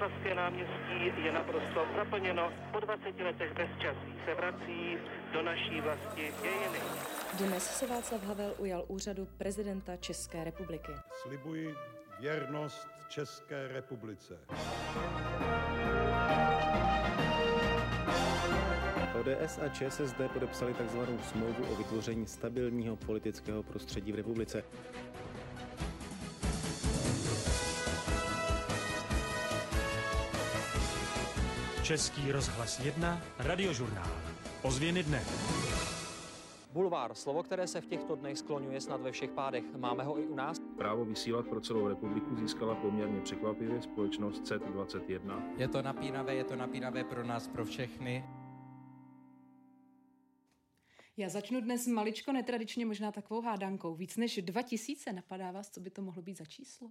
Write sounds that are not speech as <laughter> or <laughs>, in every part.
Václavské náměstí je naprosto zaplněno. Po 20 letech bezčasí se vrací do naší vlasti dějiny. Dnes se Václav Havel ujal úřadu prezidenta České republiky. Slibuji věrnost České republice. ODS a ČSSD podepsali tzv. smlouvu o vytvoření stabilního politického prostředí v republice. Český rozhlas 1, radiožurnál. Ozvěny dne. Bulvár, slovo, které se v těchto dnech skloňuje snad ve všech pádech. Máme ho i u nás? Právo vysílat pro celou republiku získala poměrně překvapivě společnost CET21. Je to napínavé, je to napínavé pro nás, pro všechny. Já začnu dnes maličko netradičně, možná takovou hádankou. Víc než 2000 napadá vás, co by to mohlo být za číslo?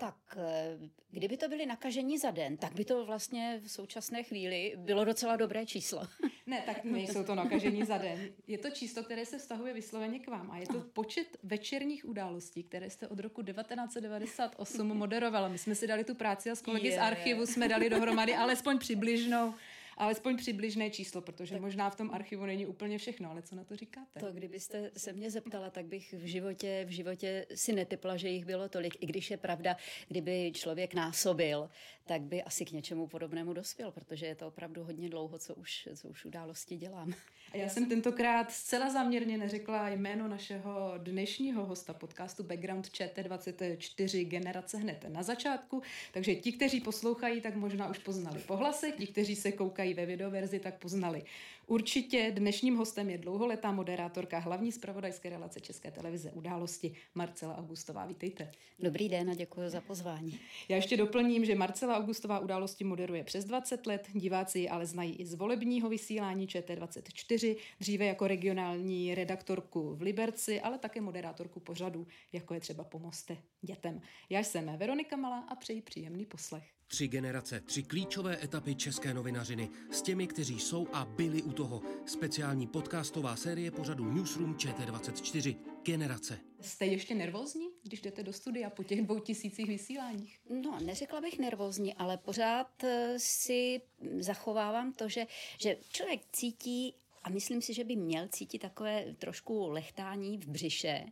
Tak, eh, kdyby to byli nakažení za den, tak by to vlastně v současné chvíli bylo docela dobré číslo. <laughs> Ne, tak nejsou to nakažení za den. Je to číslo, které se vztahuje vysloveně k vám a je to počet večerních událostí, které jste od roku 1998 moderovala. My jsme si dali tu práci a s kolegy je. z archivu jsme dali dohromady alespoň přibližnou alespoň přibližné číslo, protože tak. možná v tom archivu není úplně všechno, ale co na to říkáte? To, kdybyste se mě zeptala, tak bych v životě, v životě si netypla, že jich bylo tolik, i když je pravda, kdyby člověk násobil, tak by asi k něčemu podobnému dospěl, protože je to opravdu hodně dlouho, co už, co už události dělám. A já jsem tentokrát zcela záměrně neřekla jméno našeho dnešního hosta podcastu Background ČT24 generace hned na začátku, takže ti, kteří poslouchají, tak možná už poznali pohlasek, ti, kteří se koukají ve videoverzi, tak poznali. Určitě dnešním hostem je dlouholetá moderátorka hlavní zpravodajské relace České televize Události Marcela Augustová. Vítejte. Dobrý den a děkuji za pozvání. Já ještě doplním, že Marcela Augustová Události moderuje přes 20 let, diváci ji ale znají i z volebního vysílání ČT24, dříve jako regionální redaktorku v Liberci, ale také moderátorku pořadu, jako je třeba Pomoste dětem. Já jsem Veronika Malá a přeji příjemný poslech. Tři generace, tři klíčové etapy české novinařiny s těmi, kteří jsou a byli u toho. Speciální podcastová série pořadu Newsroom ČT24. Generace. Jste ještě nervózní, když jdete do studia po těch dvou tisících vysíláních? No, neřekla bych nervózní, ale pořád eh, si zachovávám to, že, že člověk cítí a myslím si, že by měl cítit takové trošku lechtání v břiše.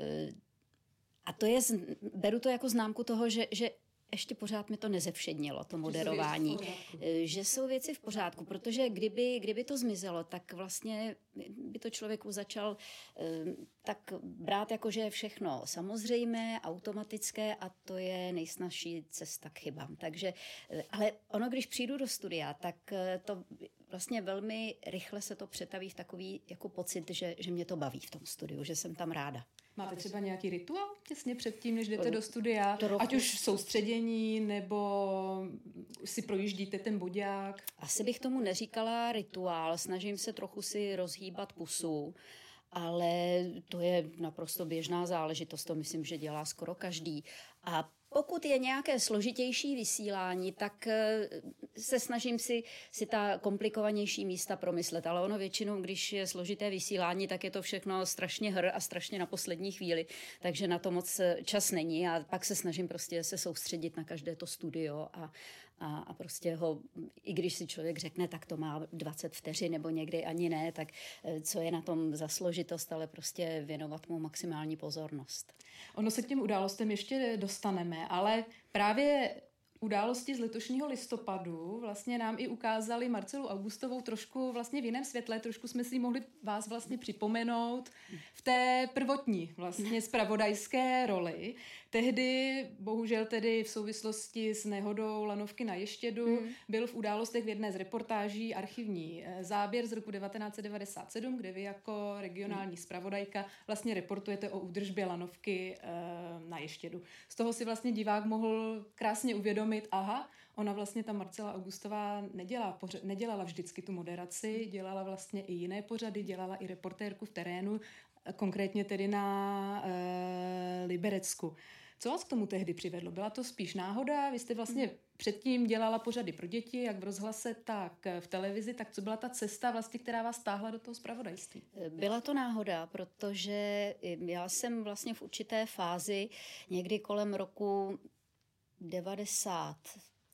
Eh, a to je, beru to jako známku toho, že, že ještě pořád mi to nezevšednilo, to moderování. Eh, že jsou věci v pořádku, protože kdyby, kdyby to zmizelo, tak vlastně by to člověku začal eh, tak brát jako, že je všechno samozřejmé, automatické a to je nejsnažší cesta k chybám. Takže, eh, ale ono, když přijdu do studia, tak to vlastně velmi rychle se to přetaví v takový jako pocit, že, že mě to baví v tom studiu, že jsem tam ráda. Máte třeba nějaký rituál těsně předtím, než jdete do studia? Trochu. Ať už soustředění, nebo si projíždíte ten bodák? Asi bych tomu neříkala rituál. Snažím se trochu si rozhýbat pusu ale to je naprosto běžná záležitost, to myslím, že dělá skoro každý. A pokud je nějaké složitější vysílání, tak eh, se snažím si, si ta komplikovanější místa promyslet. Ale ono většinou, když je složité vysílání, tak je to všechno strašně hr a strašně na poslední chvíli. Takže na to moc eh, čas není. A pak se snažím prostě se soustředit na každé to studio a, a, a prostě ho, i když si člověk řekne, tak to má 20 vteřin nebo někdy ani ne, tak eh, co je na tom za složitost, ale prostě věnovat mu maximální pozornost. Ono se k těm událostem ještě dostaneme ale právě Události z letošního listopadu vlastně nám i ukázali Marcelu Augustovou trošku vlastně v jiném světle, trošku jsme si mohli vás vlastně připomenout v té prvotní vlastně spravodajské roli. Tehdy, bohužel tedy v souvislosti s nehodou lanovky na Ještědu, hmm. byl v událostech v jedné z reportáží archivní eh, záběr z roku 1997, kde vy jako regionální spravodajka vlastně reportujete o údržbě lanovky eh, na Ještědu. Z toho si vlastně divák mohl krásně uvědomit, uvědomit, aha, ona vlastně ta Marcela Augustová nedělá, pořad, nedělala vždycky tu moderaci, dělala vlastně i jiné pořady, dělala i reportérku v terénu, konkrétně tedy na e, Liberecku. Co vás k tomu tehdy přivedlo? Byla to spíš náhoda? Vy jste vlastně předtím dělala pořady pro děti, jak v rozhlase, tak v televizi. Tak co byla ta cesta, vlastně, která vás stáhla do toho zpravodajství? Byla to náhoda, protože já jsem vlastně v určité fázi někdy kolem roku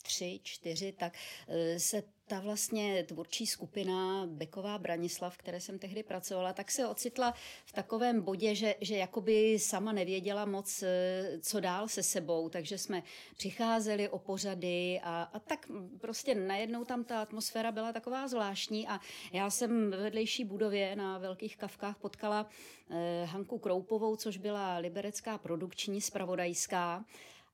93, 4, tak eh, se ta vlastně tvůrčí skupina Beková Branislav, které jsem tehdy pracovala, tak se ocitla v takovém bodě, že, že jakoby sama nevěděla moc, eh, co dál se sebou, takže jsme přicházeli o pořady a, a tak prostě najednou tam ta atmosféra byla taková zvláštní a já jsem ve vedlejší budově na Velkých kavkách potkala eh, Hanku Kroupovou, což byla liberecká produkční spravodajská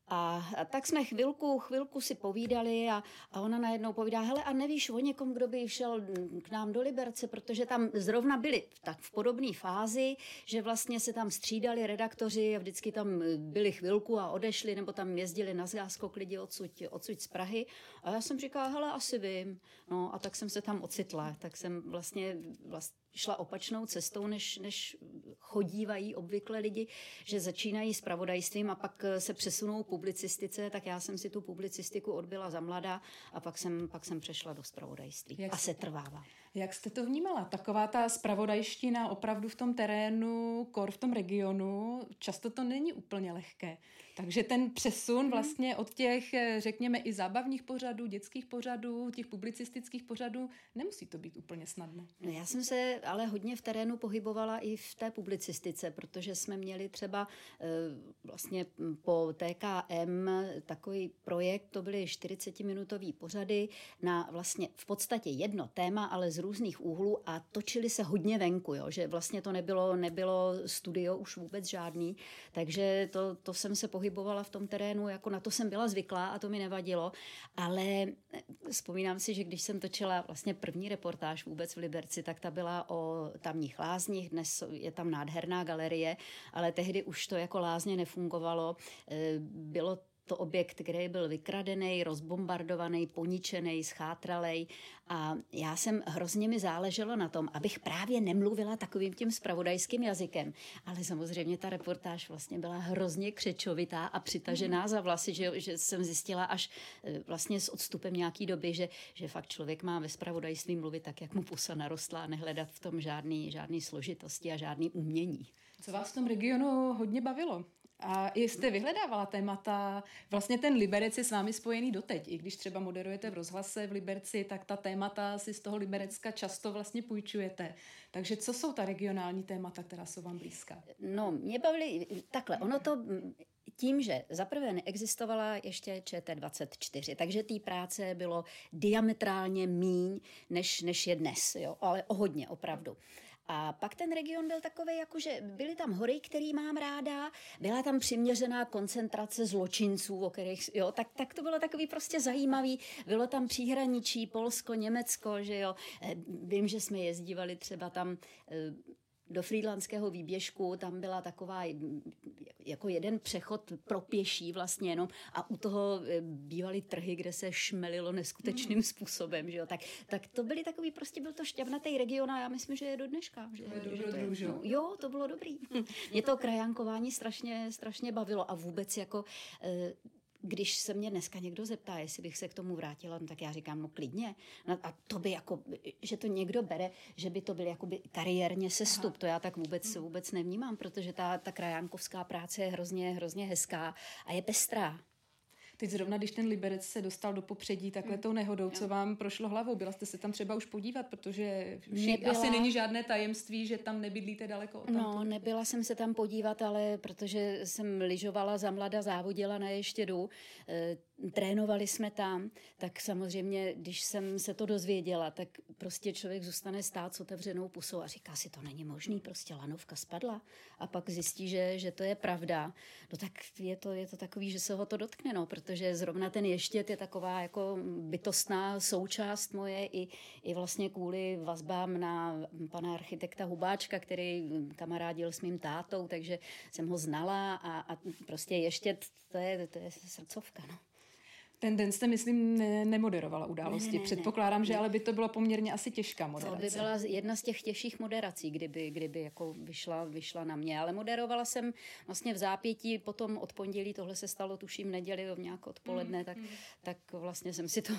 a, tak jsme chvilku, chvilku si povídali a, a ona najednou povídá, hele, a nevíš o někom, kdo by šel k nám do Liberce, protože tam zrovna byli tak v podobné fázi, že vlastně se tam střídali redaktoři a vždycky tam byli chvilku a odešli, nebo tam jezdili na záskok lidi odsud, odsud z Prahy. A já jsem říkala, hele, asi vím. No a tak jsem se tam ocitla, tak jsem vlastně, vlastně šla opačnou cestou, než, než chodívají obvykle lidi, že začínají s pravodajstvím a pak se přesunou publicistice, tak já jsem si tu publicistiku odbyla za mladá a pak jsem, pak jsem přešla do spravodajství. Jak a se trvává. Jak jste to vnímala? Taková ta spravodajština opravdu v tom terénu, kor v tom regionu, často to není úplně lehké. Takže ten přesun mhm. vlastně od těch, řekněme, i zábavních pořadů, dětských pořadů, těch publicistických pořadů, nemusí to být úplně snadné. No já jsem se ale hodně v terénu pohybovala i v té publicistice, protože jsme měli třeba eh, vlastně po TKM takový projekt, to byly 40-minutový pořady na vlastně v podstatě jedno téma, ale z různých úhlů a točili se hodně venku, jo, že vlastně to nebylo, nebylo studio už vůbec žádný, takže to, to jsem se pohybovala v tom terénu, jako na to jsem byla zvyklá a to mi nevadilo, ale vzpomínám si, že když jsem točila vlastně první reportáž vůbec v Liberci, tak ta byla o tamních lázních, dnes je tam nádherná galerie, ale tehdy už to jako lázně nefungovalo, e, bylo to objekt, který byl vykradený, rozbombardovaný, poničený, schátralej. A já jsem hrozně mi záleželo na tom, abych právě nemluvila takovým tím spravodajským jazykem. Ale samozřejmě ta reportáž vlastně byla hrozně křečovitá a přitažená mm. za vlasy, že, že jsem zjistila až e, vlastně s odstupem nějaký doby, že, že fakt člověk má ve spravodajství mluvit tak, jak mu pusa narostla a nehledat v tom žádný, žádný složitosti a žádný umění. Co vás v tom regionu hodně bavilo? A jste vyhledávala témata, vlastně ten Liberec je s vámi spojený doteď. I když třeba moderujete v rozhlase v Liberci, tak ta témata si z toho Liberecka často vlastně půjčujete. Takže co jsou ta regionální témata, která jsou vám blízká? No, mě bavili takhle. Ono to tím, že zaprvé neexistovala ještě ČT24, takže té práce bylo diametrálně míň, než, než je dnes, jo, ale o hodně opravdu. A pak ten region byl takový, jakože byly tam hory, který mám ráda, byla tam přiměřená koncentrace zločinců, o kterých, jo, tak, tak to bylo takový prostě zajímavý. Bylo tam příhraničí, Polsko, Německo, že jo. Eh, vím, že jsme jezdívali třeba tam eh, do frýdlandského výběžku, tam byla taková jako jeden přechod pro pěší vlastně jenom a u toho eh, bývaly trhy, kde se šmelilo neskutečným mm. způsobem, že jo. Tak, tak to byly takový, prostě byl to šťavnatý region a já myslím, že je do dneška. Že, je že to je, no, jo, to bylo dobrý. Mě to krajankování strašně, strašně bavilo a vůbec jako eh, když se mě dneska někdo zeptá, jestli bych se k tomu vrátila, no tak já říkám, no klidně. No a to by jako, že to někdo bere, že by to byl jakoby kariérně sestup, Aha. to já tak vůbec, vůbec nevnímám, protože ta, ta krajánkovská práce je hrozně, hrozně hezká a je pestrá. Teď zrovna, když ten Liberec se dostal do popředí takhle mm. tou nehodou, co vám prošlo hlavou? Byla jste se tam třeba už podívat, protože nebyla... asi není žádné tajemství, že tam nebydlíte daleko od No, nebyla jsem se tam podívat, ale protože jsem lyžovala za mlada, závodila na ještědu, e, trénovali jsme tam, tak samozřejmě, když jsem se to dozvěděla, tak prostě člověk zůstane stát s otevřenou pusou a říká si, to není možný, prostě lanovka spadla a pak zjistí, že, že to je pravda. No tak je to, je to takový, že se ho to dotkne, no, protože zrovna ten ještět je taková jako bytostná součást moje i, i vlastně kvůli vazbám na pana architekta Hubáčka, který kamarádil s mým tátou, takže jsem ho znala a, a prostě ještět, to je, to je srdcovka, no. Ten den jste, myslím, ne- nemoderovala události. Ne, ne, ne, Předpokládám, ne. že ale by to bylo poměrně asi těžká moderace. To by byla jedna z těch těžších moderací, kdyby, kdyby jako vyšla, vyšla na mě. Ale moderovala jsem vlastně v zápětí, potom od pondělí, tohle se stalo tuším neděli, nějak odpoledne, mm, tak, mm. tak vlastně jsem si to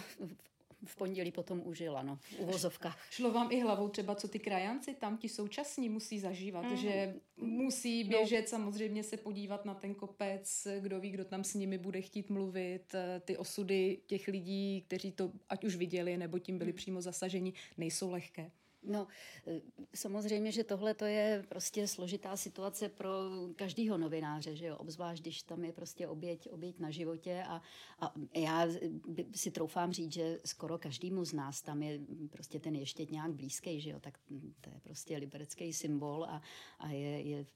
v pondělí potom užila, no, v uvozovkách. Šlo vám i hlavou třeba, co ty krajanci tam, ti současní musí zažívat, mm. že musí no. běžet no. samozřejmě se podívat na ten kopec, kdo ví, kdo tam s nimi bude chtít mluvit, ty osudy těch lidí, kteří to ať už viděli, nebo tím byli mm. přímo zasaženi, nejsou lehké. No, eh, samozřejmě, že tohle to je prostě složitá situace pro každého novináře, že jo, obzvlášť, když tam je prostě oběť, oběť na životě a, a já si troufám říct, že skoro každému z nás tam je prostě ten ještě nějak blízký, že jo, tak to je prostě liberecký symbol a, a je, je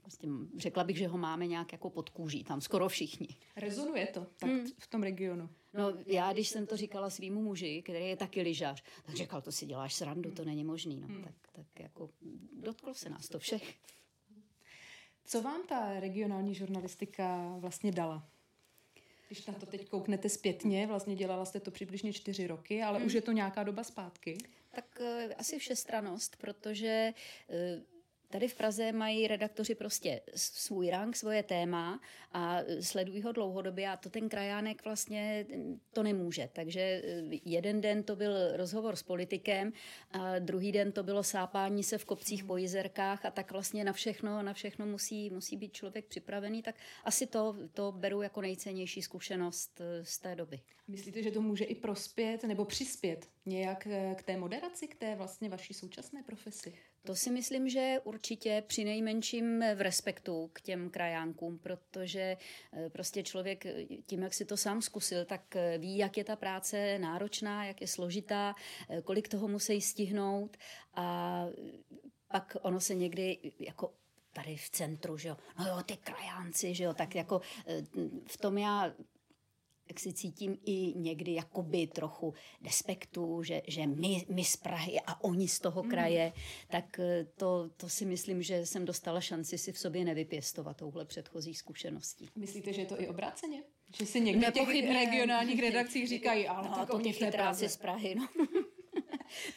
prostě, řekla bych, že ho máme nějak jako pod kůží, tam skoro všichni. Rezonuje to tak hmm. v tom regionu. No já, když jsem to říkala svýmu muži, který je taky lyžař, tak říkal, to si děláš srandu, to není možný. No, hmm. tak, tak jako dotklo se nás to všech. Co vám ta regionální žurnalistika vlastně dala? Když na to teď kouknete zpětně, vlastně dělala jste to přibližně čtyři roky, ale hmm. už je to nějaká doba zpátky. Tak uh, asi všestranost, protože uh, Tady v Praze mají redaktoři prostě svůj rang, svoje téma a sledují ho dlouhodobě a to ten krajánek vlastně to nemůže. Takže eh, jeden den to byl rozhovor s politikem a druhý den to bylo sápání se v kopcích po jizerkách a tak vlastně na všechno, na všechno musí, musí být člověk připravený, tak asi to, to beru jako nejcennější zkušenost eh, z té doby. Myslíte, že to může i prospět nebo přispět nějak k té moderaci, k té vlastně vaší současné profesi? To si myslím, že určitě při nejmenším v respektu k těm krajánkům, protože eh, prostě člověk tím, jak si to sám zkusil, tak eh, ví, jak je ta práce náročná, jak je složitá, kolik toho musí stihnout a pak ono se někdy jako tady v centru, že jo, no jo, ty krajánci, že jo, tak jako v tom já jak si cítím i někdy jakoby trochu despektu, že, že my, my z Prahy a oni z toho mm. kraje, tak eh, to, to si myslím, že jsem dostala šanci si v sobě nevypěstovat touhle předchozí zkušeností. Myslíte, že je to i obráceně? Že si někdy v těch regionálních redakcích říkají, ale no, tak to těch práci z Prahy, no.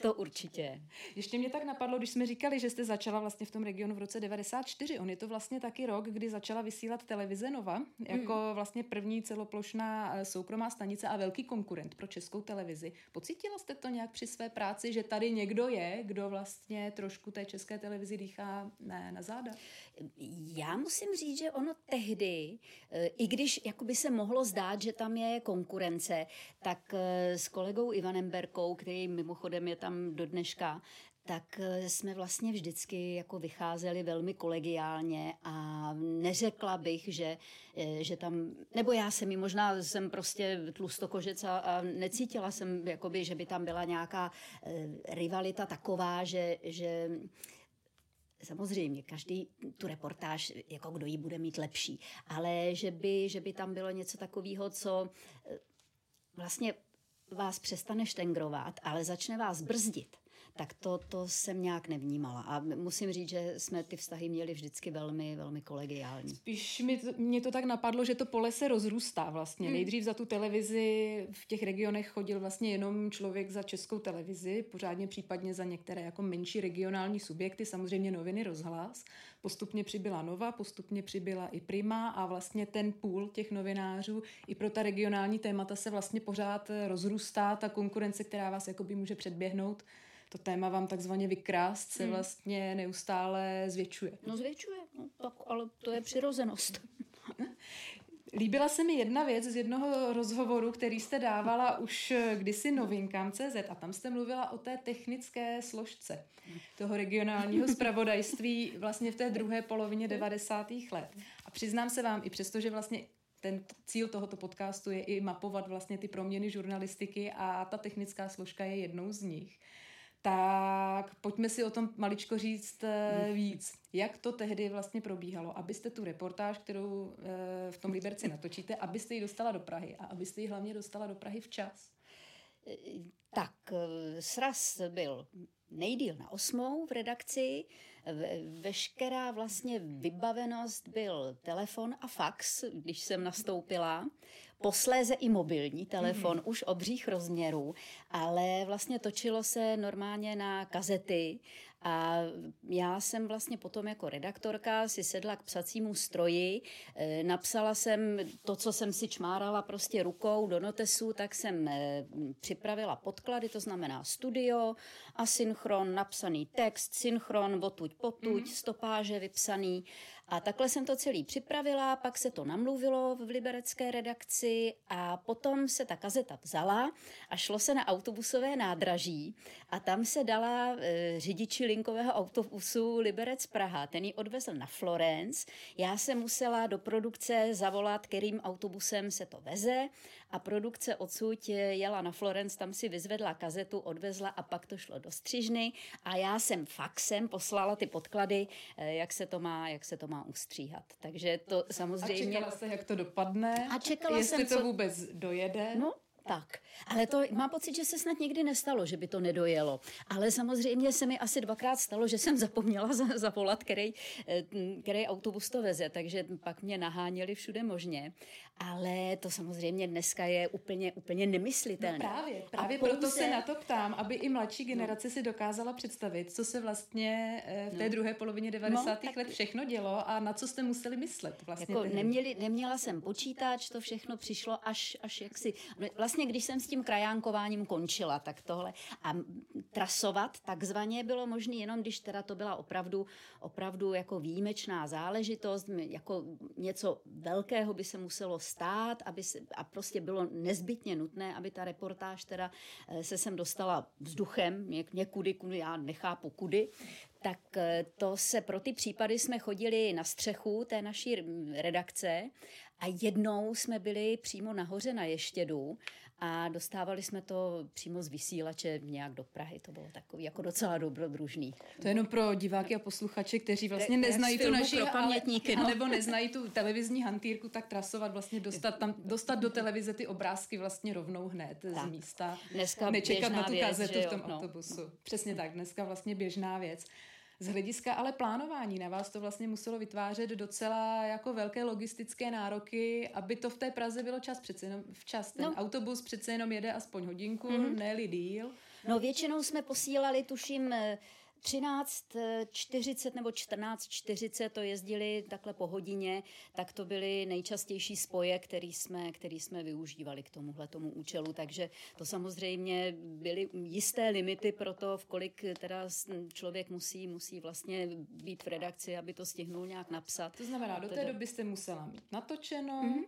To určitě. Ještě mě tak napadlo, když jsme říkali, že jste začala vlastně v tom regionu v roce 94. On je to vlastně taky rok, kdy začala vysílat televize Nova, jako hmm. vlastně první celoplošná eh, soukromá stanice a velký konkurent pro českou televizi. Pocítila jste to nějak při své práci, že tady někdo je, kdo vlastně trošku té české televizi dýchá ne, na záda? Já musím říct, že ono tehdy, eh, i když jakoby se mohlo zdát, že tam je konkurence, tak eh, s kolegou Ivanem Berkou, který mimochodem je tam do dneška, tak eh, jsme vlastně vždycky jako vycházeli velmi kolegiálně a neřekla bych, že, že tam, nebo já jsem mi možná jsem prostě tlustokožec a, a necítila jsem, jakoby, že by tam byla nějaká rivalita taková, že, že samozřejmě každý tu reportáž, jako kdo ji bude mít lepší, ale že by, že by tam bylo něco takového, co eh, vlastně vás přestane štengrovat, ale začne vás brzdit tak to, to jsem nějak nevnímala. A musím říct, že jsme ty vztahy měli vždycky velmi, velmi kolegiální. Spíš mi to, mě to tak napadlo, že to pole se rozrůstá vlastně. Hmm. Nejdřív za tu televizi v těch regionech chodil vlastně jenom člověk za českou televizi, pořádně případně za některé jako menší regionální subjekty, samozřejmě noviny, rozhlas. Postupně přibyla Nova, postupně přibyla i Prima a vlastně ten půl těch novinářů i pro ta regionální témata se vlastně pořád rozrůstá, ta konkurence, která vás jakoby může předběhnout, to téma vám takzvaně vykrást se hmm. vlastně neustále zvětšuje. No zvětšuje, no, tak, ale to je přirozenost. <laughs> Líbila se mi jedna věc z jednoho rozhovoru, který jste dávala už kdysi novinkám CZ a tam jste mluvila o té technické složce toho regionálního <laughs> zpravodajství vlastně v té druhé polovině 90. let. A přiznám se vám, i přesto, že vlastně ten cíl tohoto podcastu je i mapovat vlastně ty proměny žurnalistiky a ta technická složka je jednou z nich tak pojďme si o tom maličko říct eh, <laughs> víc. Jak to tehdy vlastně probíhalo, abyste tu reportáž, kterou eh, v tom Liberci natočíte, abyste ji dostala do Prahy a abyste ji hlavně dostala do Prahy včas? Eh, tak sraz byl nejdíl na osmou v redakci, veškerá vlastně vybavenost byl telefon a fax, když jsem nastoupila posléze i mobilní telefon, mm-hmm. už obřích rozměrů, ale vlastně točilo se normálně na kazety a já jsem vlastně potom jako redaktorka si sedla k psacímu stroji, e, napsala jsem to, co jsem si čmárala prostě rukou do notesu, tak jsem e, připravila podklad podklady, to znamená studio, asynchron, napsaný text, synchron, otuď potuď, mm-hmm. stopáže vypsaný a takhle jsem to celý připravila, pak se to namluvilo v liberecké redakci a potom se ta kazeta vzala a šlo se na autobusové nádraží a tam se dala e, řidiči linkového autobusu Liberec Praha. Ten ji odvezl na Florence. Já jsem musela do produkce zavolat, kterým autobusem se to veze a produkce odsud jela na Florence, tam si vyzvedla kazetu, odvezla a pak to šlo do střižny a já jsem faxem poslala ty podklady, e, jak se to má, jak se to má ustříhat. Takže to samozřejmě... A čekala jste, jak to dopadne? A čekala Jestli jsem, to co... vůbec dojede? No, tak, ale to mám pocit, že se snad nikdy nestalo, že by to nedojelo. Ale samozřejmě se mi asi dvakrát stalo, že jsem zapomněla zavolat, který, eh, který autobus to veze, takže pak mě naháněli všude možně. Ale to samozřejmě dneska je úplně, úplně nemyslitelné. No právě, právě A proto se na to ptám, aby i mladší generace no. si dokázala představit, co se vlastně eh, v té no. druhé polovině 90. No, tak... let všechno dělo a na co jste museli myslet. Vlastně jako neměli, neměla jsem počítač, to všechno přišlo až, až jaksi... Vlastně vlastně, když jsem s tím krajánkováním končila, tak tohle. A trasovat takzvaně bylo možné jenom, když teda to byla opravdu, opravdu jako výjimečná záležitost, jako něco velkého by se muselo stát, aby se, a prostě bylo nezbytně nutné, aby ta reportáž teda eh, se sem dostala vzduchem, něk, někudy, kudy, já nechápu kudy, tak eh, to se pro ty případy jsme chodili na střechu té naší redakce a jednou jsme byli přímo nahoře na Ještědu a dostávali jsme to přímo z vysílače nějak do Prahy. To bylo takový jako docela dobrodružný. To je jenom pro diváky a posluchače, kteří vlastně neznají tu naši, pamětníky, ale, no. nebo neznají tu televizní hantýrku, tak trasovat vlastně dostat tam, dostat do televize ty obrázky vlastně rovnou hned tak. z místa. Dneska Nečekat na tu věc, kazetu v tom no. autobusu. Přesně tak, dneska vlastně běžná věc. Z hlediska ale plánování na vás to vlastně muselo vytvářet docela jako velké logistické nároky, aby to v té Praze bylo čas přece jenom včas. Ten no. autobus přece jenom jede aspoň hodinku, mm-hmm. ne díl. No většinou jsme posílali, tuším, 13.40 nebo 14.40 to jezdili takhle po hodině, tak to byly nejčastější spoje, který jsme, který jsme využívali k tomuhle tomu účelu. Takže to samozřejmě byly jisté limity pro to, v kolik teda člověk musí, musí vlastně být v redakci, aby to stihnul nějak napsat. To znamená, do té doby jste musela mít natočeno, mm-hmm.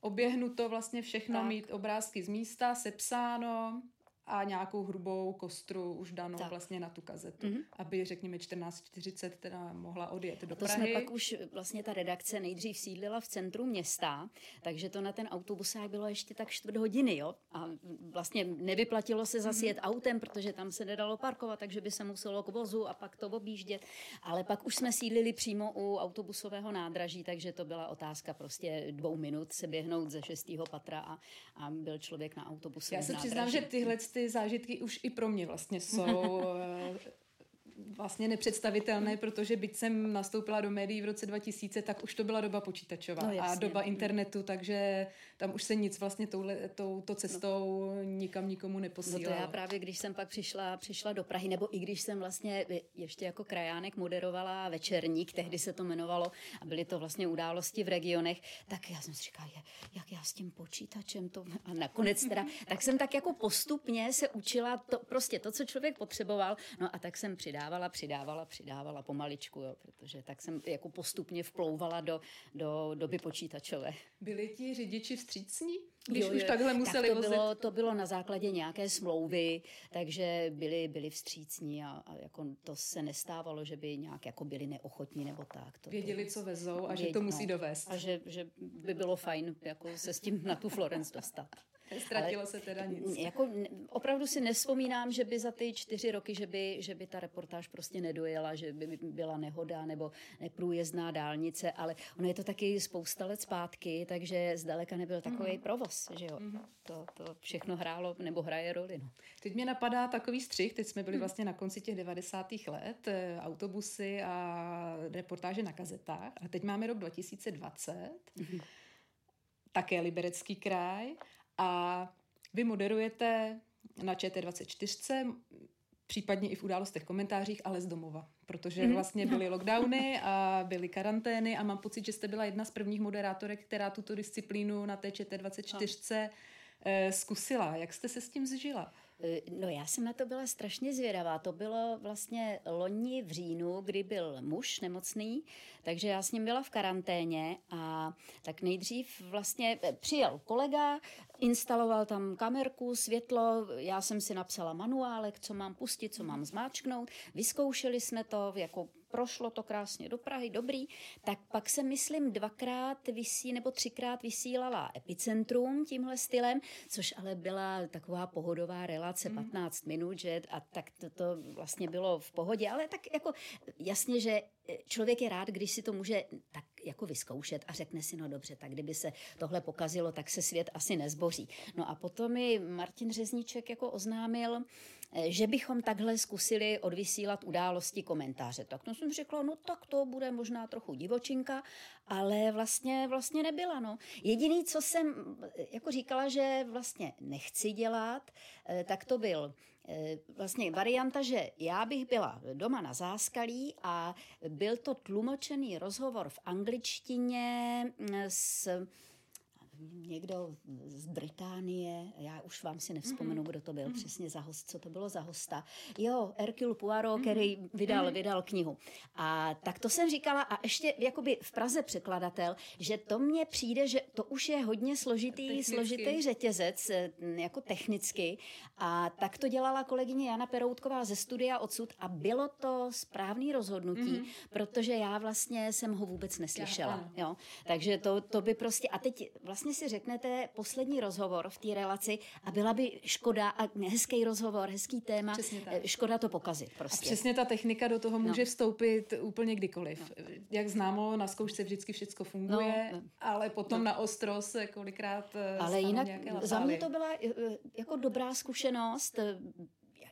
oběhnuto vlastně všechno, tak. mít obrázky z místa, sepsáno, a nějakou hrubou kostru už danou tak. vlastně na tu kazetu, mm-hmm. aby řekněme 14.40 teda mohla odjet do to Prahy. jsme pak už vlastně ta redakce nejdřív sídlila v centru města, takže to na ten autobusák bylo ještě tak čtvrt hodiny, jo. A vlastně nevyplatilo se zase mm-hmm. jet autem, protože tam se nedalo parkovat, takže by se muselo k vozu a pak to objíždět. Ale pak už jsme sídlili přímo u autobusového nádraží, takže to byla otázka prostě dvou minut se běhnout ze šestého patra a, a byl člověk na autobusovém Já se přiznám, že tyhle ty zážitky už i pro mě vlastně jsou <laughs> eh, vlastně nepředstavitelné, protože byť jsem nastoupila do médií v roce 2000, tak už to byla doba počítačová no, a doba internetu, takže tam už se nic vlastně touhle, touto cestou no. nikam nikomu neposílalo. No to já právě, když jsem pak přišla, přišla do Prahy, nebo i když jsem vlastně ještě jako krajánek moderovala večerník, tehdy se to jmenovalo a byly to vlastně události v regionech, tak já jsem si říkala, jak já s tím počítačem to... A nakonec teda, tak jsem tak jako postupně se učila to, prostě to, co člověk potřeboval, no a tak jsem přidávala, přidávala, přidávala pomaličku, jo, protože tak jsem jako postupně vplouvala do, do doby počítačové. Byli ti řidiči vstřícní? Když jo, už takhle museli tak to bylo, to bylo na základě nějaké smlouvy, takže byli, byli vstřícní a, a jako to se nestávalo, že by nějak jako byli neochotní nebo tak. To, Věděli, co vezou a že to musí no, dovést. A že, že by bylo fajn jako se s tím na tu Florence dostat. <laughs> Ztratilo Ale, se teda nic. Jako, opravdu si nespomínám, že by za ty čtyři roky, že by, že by ta reportáž prostě nedojela, že by byla nehoda nebo neprůjezdná dálnice, ale ono je to taky spousta let zpátky, takže zdaleka nebyl takový mm-hmm. provoz, že jo. Mm-hmm. To, to všechno hrálo nebo hraje roli. No. Teď mě napadá takový střih, teď jsme byli mm. vlastně na konci těch 90. let, eh, autobusy a reportáže na kazetách a teď máme rok 2020, mm-hmm. také Liberecký kraj a vy moderujete na ČT24, případně i v událostech komentářích, ale z domova, protože mm-hmm. vlastně byly lockdowny a byly karantény a mám pocit, že jste byla jedna z prvních moderátorek, která tuto disciplínu na té ČT24 no. Zkusila. Jak jste se s tím zžila? Eh, no já jsem na to byla strašně zvědavá. To bylo vlastně loni v říjnu, kdy byl muž nemocný, takže já s ním byla v karanténě a tak nejdřív vlastně eh, přijel kolega, instaloval tam kamerku, světlo, já jsem si napsala manuálek, co mám pustit, co mám zmáčknout, vyzkoušeli jsme to, jako prošlo to krásně do Prahy, dobrý, tak pak se myslím dvakrát vysí nebo třikrát vysílala Epicentrum tímhle stylem, což ale byla taková pohodová relace, 15 mm. minut, že a tak to, to vlastně bylo v pohodě, ale tak jako jasně, že člověk je rád, když si to může tak jako vyzkoušet a řekne si, no dobře, tak kdyby se tohle pokazilo, tak se svět asi nezboří. No a potom mi Martin Řezníček jako oznámil, eh, že bychom takhle zkusili odvysílat události komentáře. Tak to jsem řekla, no tak to bude možná trochu divočinka, ale vlastně, vlastně nebyla. No. Jediný, co jsem eh, jako říkala, že vlastně nechci dělat, eh, tak to byl vlastně varianta, že já bych byla doma na záskalí a byl to tlumočený rozhovor v angličtině mm, s někdo z Británie, já už vám si nevzpomenu, mm-hmm. kdo to byl mm-hmm. přesně za host, co to bylo za hosta. Jo, Hercule Poirot, mm-hmm. který vydal, mm-hmm. vydal knihu. A tak to jsem říkala a ještě jakoby v Praze překladatel, že to mně přijde, že to už je hodně složitý, technicky. složitý řetězec, eh, jako technicky. A tak to dělala kolegyně Jana Peroutková ze studia odsud a bylo to správný rozhodnutí, mm-hmm. protože já vlastně jsem ho vůbec neslyšela. Já, jo. Takže to, to by prostě, a teď vlastně si řeknete poslední rozhovor v té relaci a byla by škoda a hezký rozhovor, hezký téma, eh, škoda to pokazit prostě. A přesně ta technika do toho může no. vstoupit úplně kdykoliv. No. Jak známo, na zkoušce vždycky všechno funguje, no. ale potom no. na ostro se kolikrát eh, Ale jinak za mě to byla eh, jako dobrá zkušenost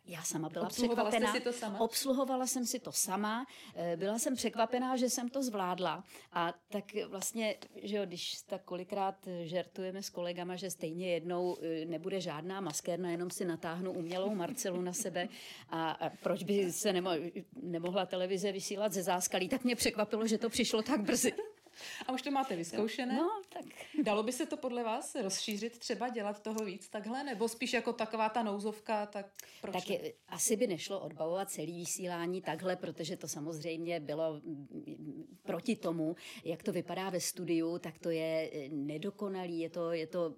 já sama byla Obsluhovala překvapená. Jsi si to sama? Obsluhovala jsem si to sama. Eh, byla jsem překvapená, že jsem to zvládla. A tak vlastně, že jo, když tak kolikrát žertujeme s kolegama, že stejně jednou eh, nebude žádná maskérna, jenom si natáhnu umělou Marcelu na sebe. A, a proč by se nemo, nemohla televize vysílat ze záskalí, tak mě překvapilo, že to přišlo tak brzy. A už to máte vyzkoušené? No, tak. Dalo by se to podle vás rozšířit, třeba dělat toho víc takhle? Nebo spíš jako taková ta nouzovka, tak proč Tak je, asi by nešlo odbavovat celý vysílání takhle, protože to samozřejmě bylo proti tomu, jak to vypadá ve studiu, tak to je eh, nedokonalý, je to, je to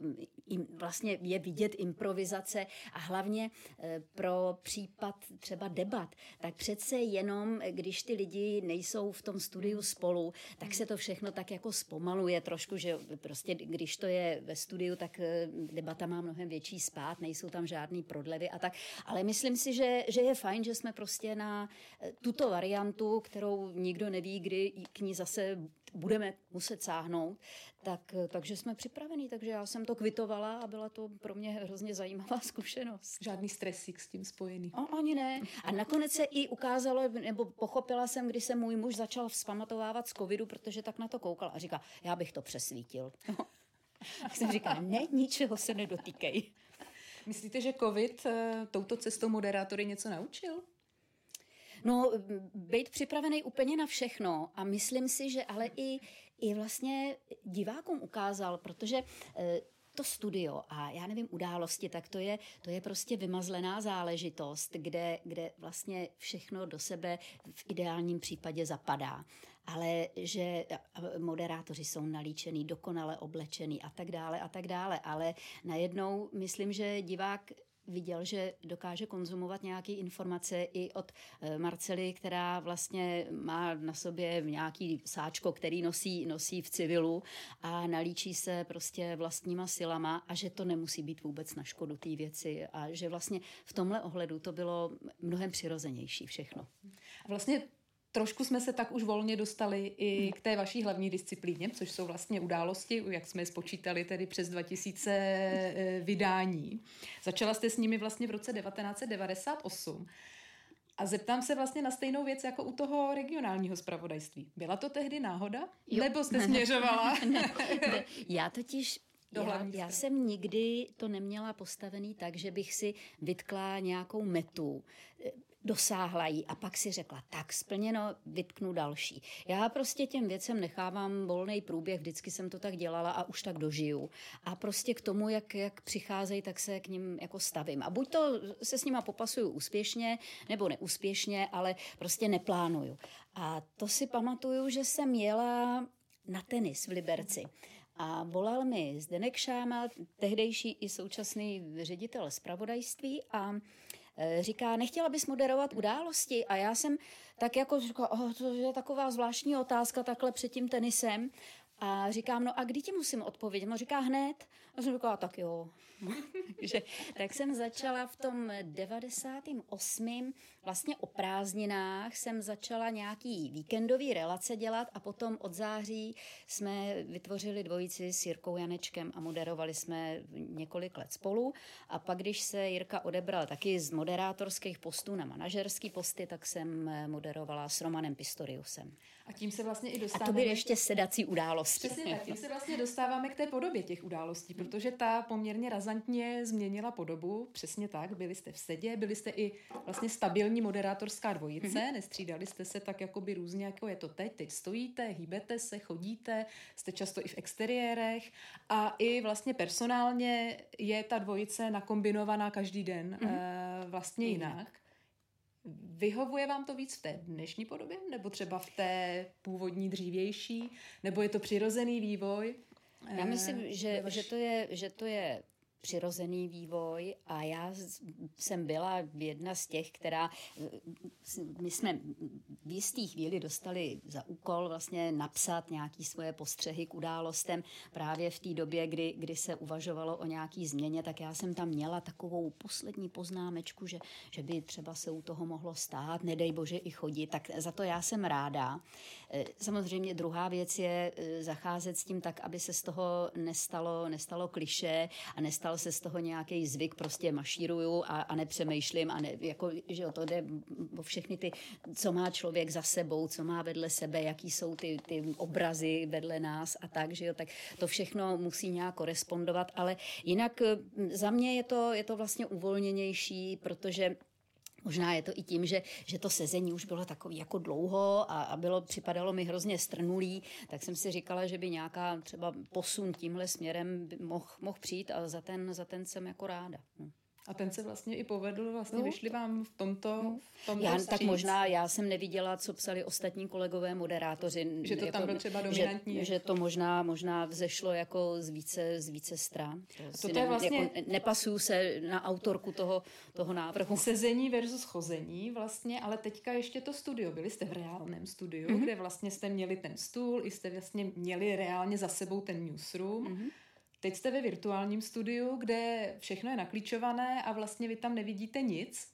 vlastně je vidět improvizace a hlavně eh, pro případ třeba debat, tak přece jenom, když ty lidi nejsou v tom studiu spolu, tak se to všechno tak jako zpomaluje trošku, že prostě když to je ve studiu, tak eh, debata má mnohem větší spát, nejsou tam žádný prodlevy a tak. Ale myslím si, že, že je fajn, že jsme prostě na eh, tuto variantu, kterou nikdo neví, kdy k ní zase budeme muset sáhnout, tak, takže jsme připravení. Takže já jsem to kvitovala a byla to pro mě hrozně zajímavá <laughs> zkušenost. Žádný stresík s tím spojený. O, ani ne. A nakonec se i ukázalo, nebo pochopila jsem, když se můj muž začal vzpamatovávat z covidu, protože tak na to koukal a říká, já bych to přesvítil. <laughs> Tak jsem říkala, ne, ničeho se nedotýkej. Myslíte, že covid eh, touto cestou moderátory něco naučil? No, být připravený úplně na všechno a myslím si, že ale i, i vlastně divákům ukázal, protože eh, to studio a já nevím, události, tak to je, to je prostě vymazlená záležitost, kde, kde vlastně všechno do sebe v ideálním případě zapadá. Ale že moderátoři jsou nalíčený, dokonale oblečený a tak dále a tak dále. Ale najednou myslím, že divák viděl, že dokáže konzumovat nějaké informace i od eh, Marcely, která vlastně má na sobě nějaký sáčko, který nosí, nosí v civilu a nalíčí se prostě vlastníma silama a že to nemusí být vůbec na škodu té věci a že vlastně v tomhle ohledu to bylo mnohem přirozenější všechno. Vlastně Trošku jsme se tak už volně dostali i k té vaší hlavní disciplíně, což jsou vlastně události, jak jsme je spočítali, tedy přes 2000 eh, vydání. Začala jste s nimi vlastně v roce 1998. A zeptám se vlastně na stejnou věc jako u toho regionálního zpravodajství. Byla to tehdy náhoda? Jo. Nebo jste <laughs> směřovala? ne, ne. Já totiž já, já jsem nikdy to neměla postavený tak, že bych si vytkla nějakou metu dosáhla jí a pak si řekla, tak splněno, vytknu další. Já prostě těm věcem nechávám volný průběh, vždycky jsem to tak dělala a už tak dožiju. A prostě k tomu, jak, jak přicházejí, tak se k ním jako stavím. A buď to se s nima popasuju úspěšně, nebo neúspěšně, ale prostě neplánuju. A to si pamatuju, že jsem jela na tenis v Liberci. A volal mi Zdenek Šáma, tehdejší i současný ředitel zpravodajství a říká, nechtěla bys moderovat události? A já jsem tak jako říkala, oh, to je taková zvláštní otázka takhle před tím tenisem. A říkám, no a kdy ti musím odpovědět? No říká hned. A jsem říkala, tak jo. <laughs> že, tak jsem začala v tom 98. vlastně o prázdninách jsem začala nějaký víkendový relace dělat a potom od září jsme vytvořili dvojici s Jirkou Janečkem a moderovali jsme několik let spolu. A pak, když se Jirka odebral taky z moderátorských postů na manažerský posty, tak jsem moderovala s Romanem Pistoriusem. A tím se vlastně i dostáváme... A to byly ještě sedací události. Přesně tak, tím se vlastně dostáváme k té podobě těch událostí, protože ta poměrně razantně změnila podobu, přesně tak, byli jste v sedě, byli jste i vlastně stabilní moderátorská dvojice, mm-hmm. nestřídali jste se tak jakoby různě, jako je to teď, teď stojíte, hýbete se, chodíte, jste často i v exteriérech a i vlastně personálně je ta dvojice nakombinovaná každý den mm-hmm. vlastně jinak. Vyhovuje vám to víc v té dnešní podobě, nebo třeba v té původní dřívější, nebo je to přirozený vývoj? Já myslím, eh, že, že, to je, že to je přirozený vývoj a já jsem byla jedna z těch, která, my jsme v jistý chvíli dostali za úkol vlastně napsat nějaký svoje postřehy k událostem právě v té době, kdy, kdy se uvažovalo o nějaký změně, tak já jsem tam měla takovou poslední poznámečku, že, že by třeba se u toho mohlo stát, nedej bože i chodit, tak za to já jsem ráda. E, samozřejmě druhá věc je e, zacházet s tím tak, aby se z toho nestalo, nestalo kliše a nestalo stal se z toho nějaký zvyk, prostě mašíruju a, a nepřemýšlím a ne, jako, že to jde o všechny ty, co má člověk za sebou, co má vedle sebe, jaký jsou ty, ty obrazy vedle nás a tak, že jo, tak to všechno musí nějak korespondovat, ale jinak za mě je to, je to vlastně uvolněnější, protože Možná je to i tím, že, že to sezení už bylo takový jako dlouho a, a bylo, připadalo mi hrozně strnulý, tak jsem si říkala, že by nějaká třeba posun tímhle směrem mohl moh přijít a za ten, za ten jsem jako ráda. No. A ten se vlastně i povedl, vlastně no, vyšli vám v tomto, no. v tomto já, Tak možná já jsem neviděla, co psali ostatní kolegové moderátoři. Že to jako, tam bylo třeba dominantní. Že, že to možná, možná vzešlo jako z více, z více stran. To, to, to je vlastně... Jako, nepasuju se na autorku toho, toho návrhu. Sezení versus chození vlastně, ale teďka ještě to studio. Byli jste v reálném studiu, mm-hmm. kde vlastně jste měli ten stůl, i jste vlastně měli reálně za sebou ten newsroom. Mm-hmm Teď jste ve virtuálním studiu, kde všechno je naklíčované a vlastně vy tam nevidíte nic.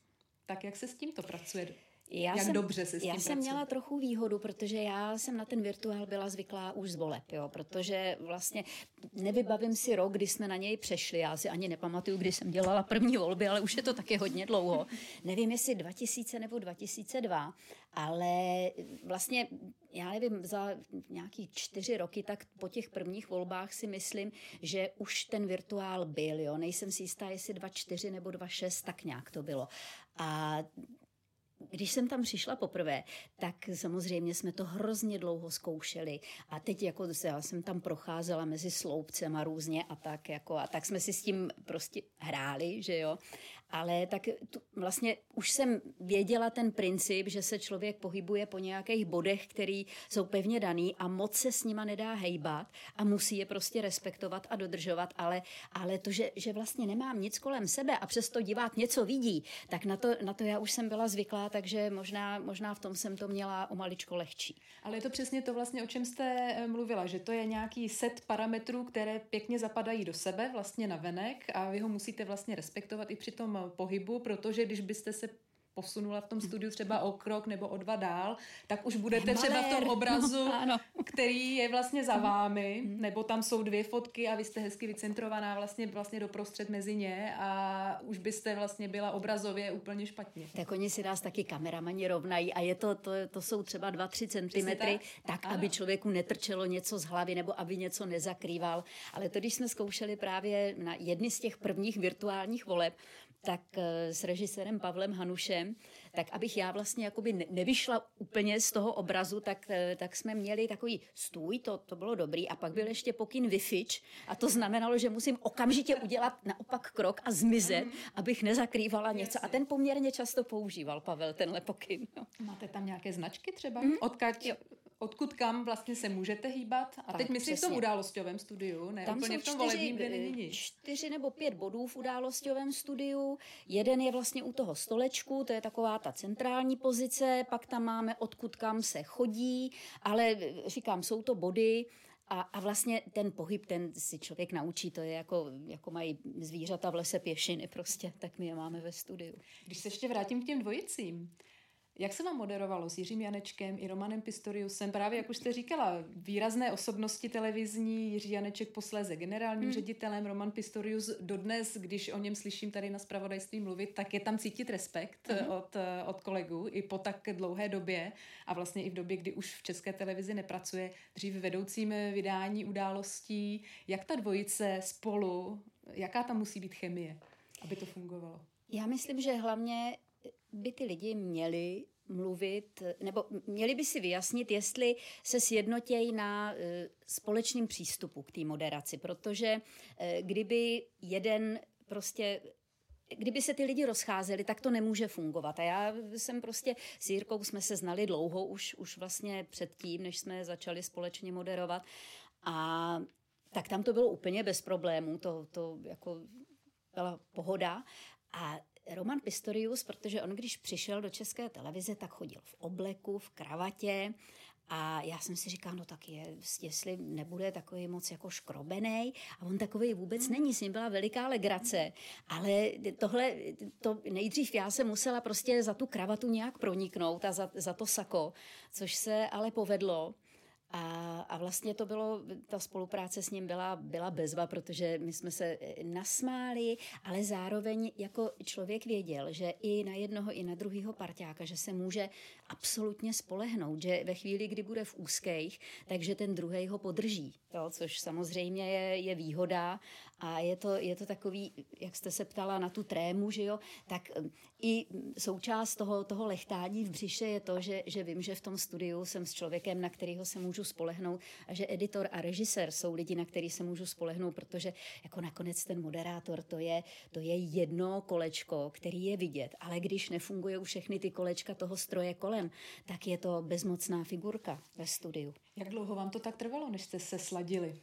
Tak jak se s tímto pracuje? Já Jak jsem, dobře se s tím Já jsem měla trochu výhodu, protože já jsem na ten virtuál byla zvyklá už z voleb, jo, protože vlastně nevybavím si rok, kdy jsme na něj přešli. Já si ani nepamatuju, kdy jsem dělala první volby, ale už je to taky hodně dlouho. <laughs> Nevím, jestli 2000 nebo 2002, ale vlastně já nevím, za nějaký čtyři roky, tak po těch prvních volbách si myslím, že už ten virtuál byl, jo. Nejsem si jistá, jestli 2.4 nebo 2.6, tak nějak to bylo. A když jsem tam přišla poprvé, tak samozřejmě jsme to hrozně dlouho zkoušeli. A teď jako já jsem tam procházela mezi sloupcem a různě a tak jako a tak jsme si s tím prostě hráli, že jo ale tak tu, vlastně už jsem věděla ten princip, že se člověk pohybuje po nějakých bodech, který jsou pevně daný a moc se s nima nedá hejbat a musí je prostě respektovat a dodržovat, ale, ale to, že, že vlastně nemám nic kolem sebe a přesto divák něco vidí, tak na to, na to já už jsem byla zvyklá, takže možná, možná v tom jsem to měla o maličko lehčí. Ale je to přesně to vlastně, o čem jste eh, mluvila, že to je nějaký set parametrů, které pěkně zapadají do sebe vlastně na venek a vy ho musíte vlastně respektovat i při tom pohybu, protože když byste se posunula v tom studiu třeba o krok nebo o dva dál, tak už budete třeba v tom obrazu, no, který je vlastně za vámi, mm. nebo tam jsou dvě fotky a vy jste hezky vycentrovaná vlastně, vlastně doprostřed mezi ně a už byste vlastně byla obrazově úplně špatně. Tak oni si nás taky kameramani rovnají a je to, to, to jsou třeba 2-3 centimetry, tak, tak aby člověku netrčelo něco z hlavy nebo aby něco nezakrýval. Ale to, když jsme zkoušeli právě na jedny z těch prvních virtuálních voleb, tak eh, s režisérem Pavlem Hanušem, tak abych já vlastně jakoby nevyšla úplně z toho obrazu, tak, eh, tak jsme měli takový stůj, to, to bylo dobrý, a pak byl ještě pokyn vyfič a to znamenalo, že musím okamžitě udělat naopak krok a zmizet, mm. abych nezakrývala něco. A ten poměrně často používal Pavel tenhle pokyn. No. Máte tam nějaké značky třeba? Mm. Odkaď jo odkud kam vlastně se můžete hýbat. A tak, teď myslím přesně. v tom událostovém studiu, ne tam úplně v tom čtyři, volebním, kde není nic. čtyři nebo pět bodů v událostovém studiu. Jeden je vlastně u toho stolečku, to je taková ta centrální pozice, pak tam máme odkud kam se chodí, ale říkám, jsou to body, a, a vlastně ten pohyb, ten si člověk naučí, to je jako, jako mají zvířata v lese pěšiny prostě, tak my je máme ve studiu. Když se ještě vrátím k těm dvojicím, jak se vám moderovalo s Jiřím Janečkem i Romanem Pistoriusem? Právě, jak už jste říkala, výrazné osobnosti televizní, Jiří Janeček posléze generálním hmm. ředitelem, Roman Pistorius dodnes, když o něm slyším tady na spravodajství mluvit, tak je tam cítit respekt hmm. od, od kolegů i po tak dlouhé době a vlastně i v době, kdy už v české televizi nepracuje, dřív vedoucím vydání událostí. Jak ta dvojice spolu, jaká tam musí být chemie, aby to fungovalo? Já myslím, že hlavně by ty lidi měli mluvit, nebo měli by si vyjasnit, jestli se sjednotějí na e, společným přístupu k té moderaci, protože e, kdyby jeden prostě kdyby se ty lidi rozcházeli, tak to nemůže fungovat. A já jsem prostě s Jirkou jsme se znali dlouho, už, už vlastně předtím, než jsme začali společně moderovat. A tak tam to bylo úplně bez problémů, to, to jako byla pohoda. A Roman Pistorius, protože on, když přišel do české televize, tak chodil v obleku, v kravatě a já jsem si říkal, no tak je, jestli nebude takový moc jako škrobený. A on takový vůbec hmm. není, s ním byla veliká legrace. Ale tohle, to nejdřív já jsem musela prostě za tu kravatu nějak proniknout a za, za to sako, což se ale povedlo. A, a vlastně to bylo, ta spolupráce s ním byla, byla bezva, protože my jsme se eh, nasmáli, ale zároveň jako člověk věděl, že i na jednoho, i na druhého parťáka, že se může absolutně spolehnout, že ve chvíli, kdy bude v úzkých, takže ten druhý ho podrží, jo, což samozřejmě je, je výhoda a je to, je to takový, jak jste se ptala na tu trému, že jo, tak eh, i součást toho, toho lechtání v břiše je to, že, že vím, že v tom studiu jsem s člověkem, na kterého se můžu spolehnout a že editor a režisér jsou lidi, na který se můžu spolehnout, protože jako nakonec ten moderátor, to je, to je jedno kolečko, který je vidět, ale když nefunguje u všechny ty kolečka toho stroje kolem, tak je to bezmocná figurka ve studiu. Jak dlouho vám to tak trvalo, než jste se sladili?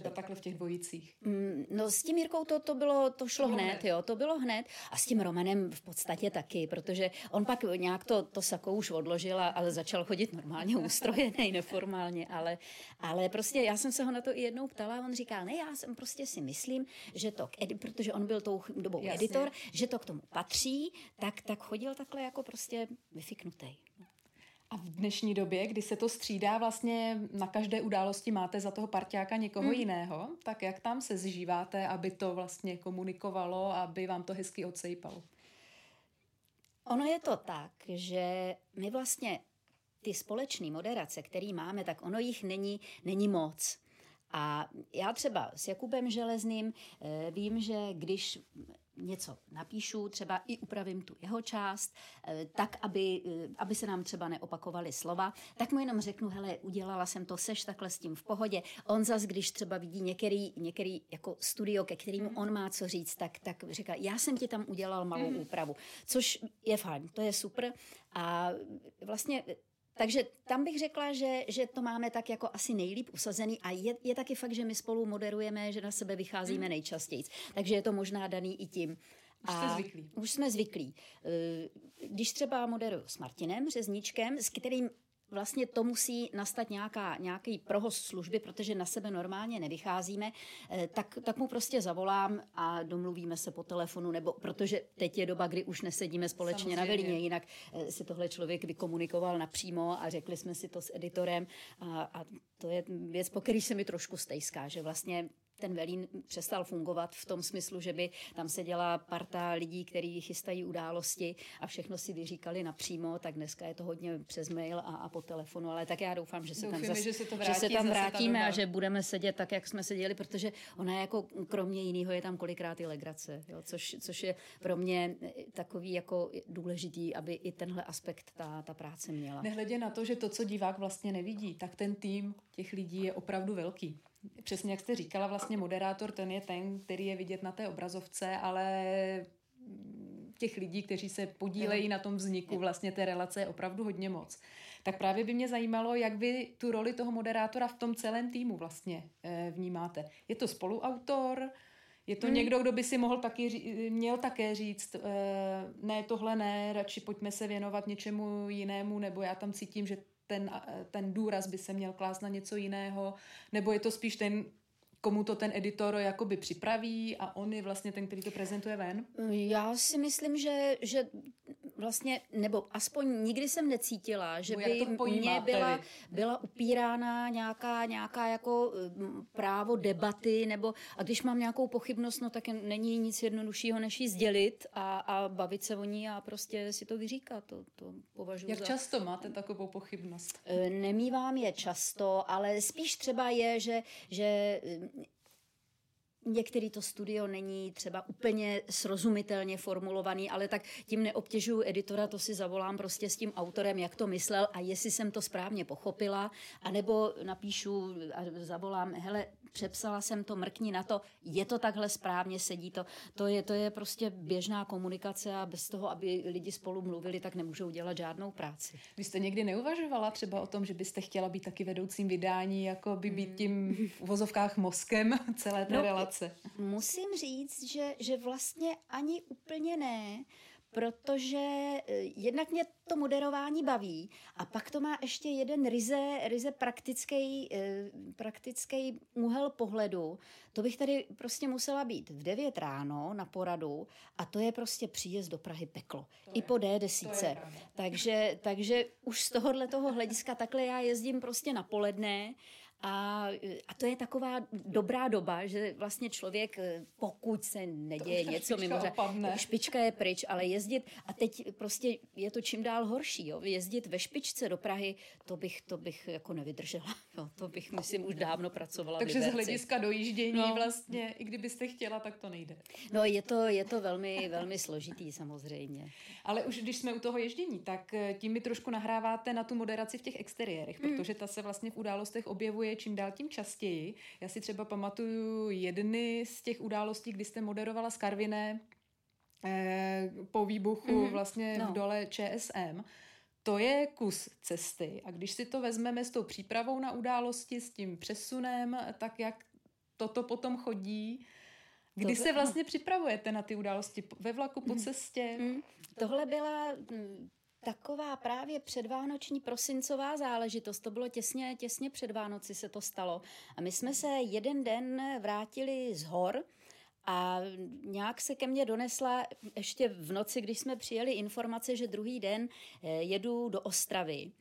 Třeba takhle v těch dvojicích? Mm, no s tím Jirkou to, to bylo, to šlo to hned, hned, jo, to bylo hned a s tím Romanem v podstatě taky, protože on pak nějak to, to sako už odložil a, a začal chodit normálně ústrojený, <laughs> neformálně, ale, ale prostě já jsem se ho na to i jednou ptala a on říkal, ne, já jsem prostě si myslím, že to, protože on byl tou dobou Jasně. editor, že to k tomu patří, tak, tak chodil takhle jako prostě vyfiknutý. A v dnešní době, kdy se to střídá, vlastně na každé události máte za toho parťáka někoho hmm. jiného, tak jak tam se zžíváte, aby to vlastně komunikovalo, aby vám to hezky odsejpalo? Ono je to tak, že my vlastně ty společné moderace, které máme, tak ono jich není, není moc. A já třeba s Jakubem Železným e, vím, že když něco napíšu, třeba i upravím tu jeho část, eh, tak, aby, eh, aby se nám třeba neopakovaly slova, tak mu jenom řeknu, hele, udělala jsem to, seš takhle s tím v pohodě. On zas, když třeba vidí některý, některý jako studio, ke kterému on má co říct, tak, tak říká, já jsem ti tam udělal malou mm. úpravu, což je fajn, to je super. A vlastně takže tam bych řekla, že, že to máme tak jako asi nejlíp usazený a je, je taky fakt, že my spolu moderujeme, že na sebe vycházíme mm. nejčastěji. Takže je to možná daný i tím. Už jste zvyklí. Už jsme zvyklí. Eh, když třeba moderuju s Martinem Řezničkem, s kterým vlastně to musí nastat nějaká, nějaký prohoz služby, protože na sebe normálně nevycházíme, eh, tak, tak mu prostě zavolám a domluvíme se po telefonu, nebo protože teď je doba, kdy už nesedíme společně Samozřejmě. na velině, jinak eh, si tohle člověk vykomunikoval napřímo a řekli jsme si to s editorem a, a to je věc, po který se mi trošku stejská, že vlastně ten velín přestal fungovat v tom smyslu, že by tam seděla parta lidí, kteří chystají události a všechno si vyříkali napřímo, tak dneska je to hodně přes mail a, a po telefonu, ale tak já doufám, že se Doufíme, tam, zas, že se to vrátí, že se tam vrátíme doba. a že budeme sedět tak, jak jsme seděli, protože ona je jako kromě jiného je tam kolikrát i legrace, jo, což, což je pro mě takový jako důležitý, aby i tenhle aspekt ta, ta práce měla. Nehledě na to, že to, co divák vlastně nevidí, tak ten tým těch lidí je opravdu velký. Přesně jak jste říkala, vlastně moderátor ten je ten, který je vidět na té obrazovce, ale těch lidí, kteří se podílejí na tom vzniku vlastně té relace je opravdu hodně moc. Tak právě by mě zajímalo, jak vy tu roli toho moderátora v tom celém týmu vlastně eh, vnímáte. Je to spoluautor, je to Hmm. někdo, kdo by si mohl taky, měl také říct, eh, ne, tohle ne, radši pojďme se věnovat něčemu jinému, nebo já tam cítím, že ten, ten důraz by se měl klást na něco jiného, nebo je to spíš ten, komu to ten editor jakoby připraví a on je vlastně ten, který to prezentuje ven? Já si myslím, že, že vlastně, nebo aspoň nikdy jsem necítila, že No, by mě byla, byla upírána nějaká, nějaká jako právo debaty, nebo a když mám nějakou pochybnost, no tak není nic jednoduššího, než ji sdělit a, a bavit se o ní a prostě si to vyříkat. To, to považuji Jak za... často máte takovou pochybnost? E, Nemývám je často, ale spíš třeba je, že, že Některý to studio není třeba úplně srozumitelně formulovaný, ale tak tím neobtěžuju editora, to si zavolám prostě s tím autorem, jak to myslel a jestli jsem to správně pochopila, anebo napíšu a zavolám, hele, přepsala jsem to, mrkni na to, je to takhle správně, sedí to. To je, to je prostě běžná komunikace a bez toho, aby lidi spolu mluvili, tak nemůžou dělat žádnou práci. Vy jste někdy neuvažovala třeba o tom, že byste chtěla být taky vedoucím vydání, jako by být tím v uvozovkách mozkem celé té No, relace? Musím říct, že, že vlastně ani úplně ne, protože eh, jednak mě to moderování baví a pak to má ještě jeden ryze, ryze praktický, eh, praktický úhel pohledu. To bych tady prostě musela být v 9 ráno na poradu a to je prostě příjezd do Prahy peklo. I po D10. Takže, takže už z tohohle toho hlediska takhle já jezdím prostě na poledne a, a to je taková dobrá doba, že vlastně člověk, eh, pokud se neděje něco špička mimo, opadne. špička je pryč, ale jezdit, a teď prostě je to čím dál horší, jo, jezdit ve špičce do Prahy, to bych, to bych jako nevydržela, <laughs> jo, to bych, myslím, už dávno pracovala Takže z hlediska dojíždění No. vlastně, i kdybyste chtěla, tak to nejde. No, je to, je to velmi, velmi složitý samozřejmě. Ale už když jsme u toho ježdění, tak eh, tím mi trošku nahráváte na tu moderaci v těch exteriérech, Mm. protože ta se vlastně v událostech objevuje čím dál tím častěji. Já si třeba pamatuju jedny z těch událostí, kdy jste moderovala s Karviné eh, po výbuchu Mhm. vlastně No. v dole ČSM. To je kus cesty a když si to vezmeme s tou přípravou na události, s tím přesunem, tak jak toto potom chodí, kdy se vlastně připravujete na ty události? Ve vlaku, po cestě? Mm. Tohle byla mm, taková právě předvánoční prosincová záležitost. To bylo těsně, těsně před Vánoci se to stalo. A my jsme se jeden den vrátili z hor a nějak se ke mně donesla ještě v noci, když jsme přijeli informace, že druhý den eh, jedu do Ostravy.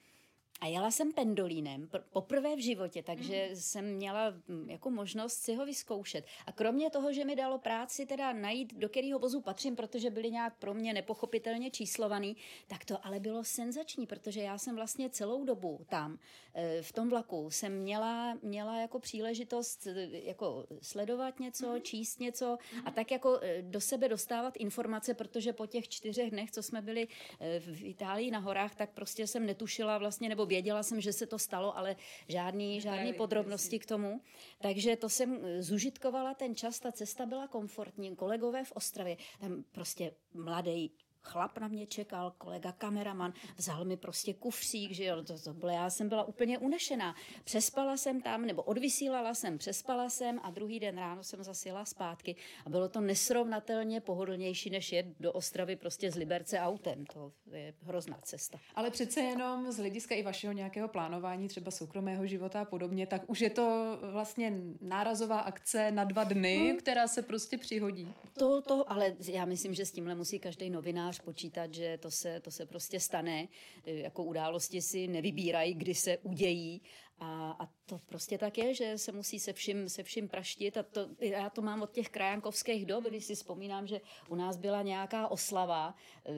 A jela jsem pendolínem pr- poprvé v životě, takže Mhm. jsem měla mm, jako možnost si ho vyzkoušet. A kromě toho, že mi dalo práci teda najít, do kterého vozu patřím, protože byli nějak pro mě nepochopitelně číslovaný, tak to ale bylo senzační, protože já jsem vlastně celou dobu tam, eh, v tom vlaku, jsem měla, měla jako příležitost eh, jako sledovat něco, Mhm. číst něco a tak jako eh, do sebe dostávat informace, protože po těch čtyřech dnech, co jsme byli v Itálii na horách, tak prostě jsem netušila vlastně, nebo věděla jsem, že se to stalo, ale žádný, žádný podrobnosti k tomu. Takže to jsem eh, zužitkovala ten čas, ta cesta byla komfortní. Kolegové v Ostravě, tam prostě mladý chlap na mě čekal, kolega kameraman, vzal mi prostě kufřík, že jo, to, to bylo, já jsem byla úplně unešená. Přespala jsem tam, nebo odvysílala jsem, přespala jsem a druhý den ráno jsem zase jela zpátky a bylo to nesrovnatelně pohodlnější, než jet do Ostravy prostě z Liberce autem. To je hrozná cesta. Ale přece jenom z hlediska i vašeho nějakého plánování, třeba soukromého života a podobně, tak už je to vlastně nárazová akce na dva dny, Hmm. která se prostě přihodí. To, to, ale já myslím, že s tímhle musí každý novinář počítat, že to se, to se prostě stane. Jako události si nevybírají, kdy se udějí A, a to prostě tak je, že se musí se vším, se vším praštit. A to, já to mám od těch krajankovských dob, když si vzpomínám, že u nás byla nějaká oslava e,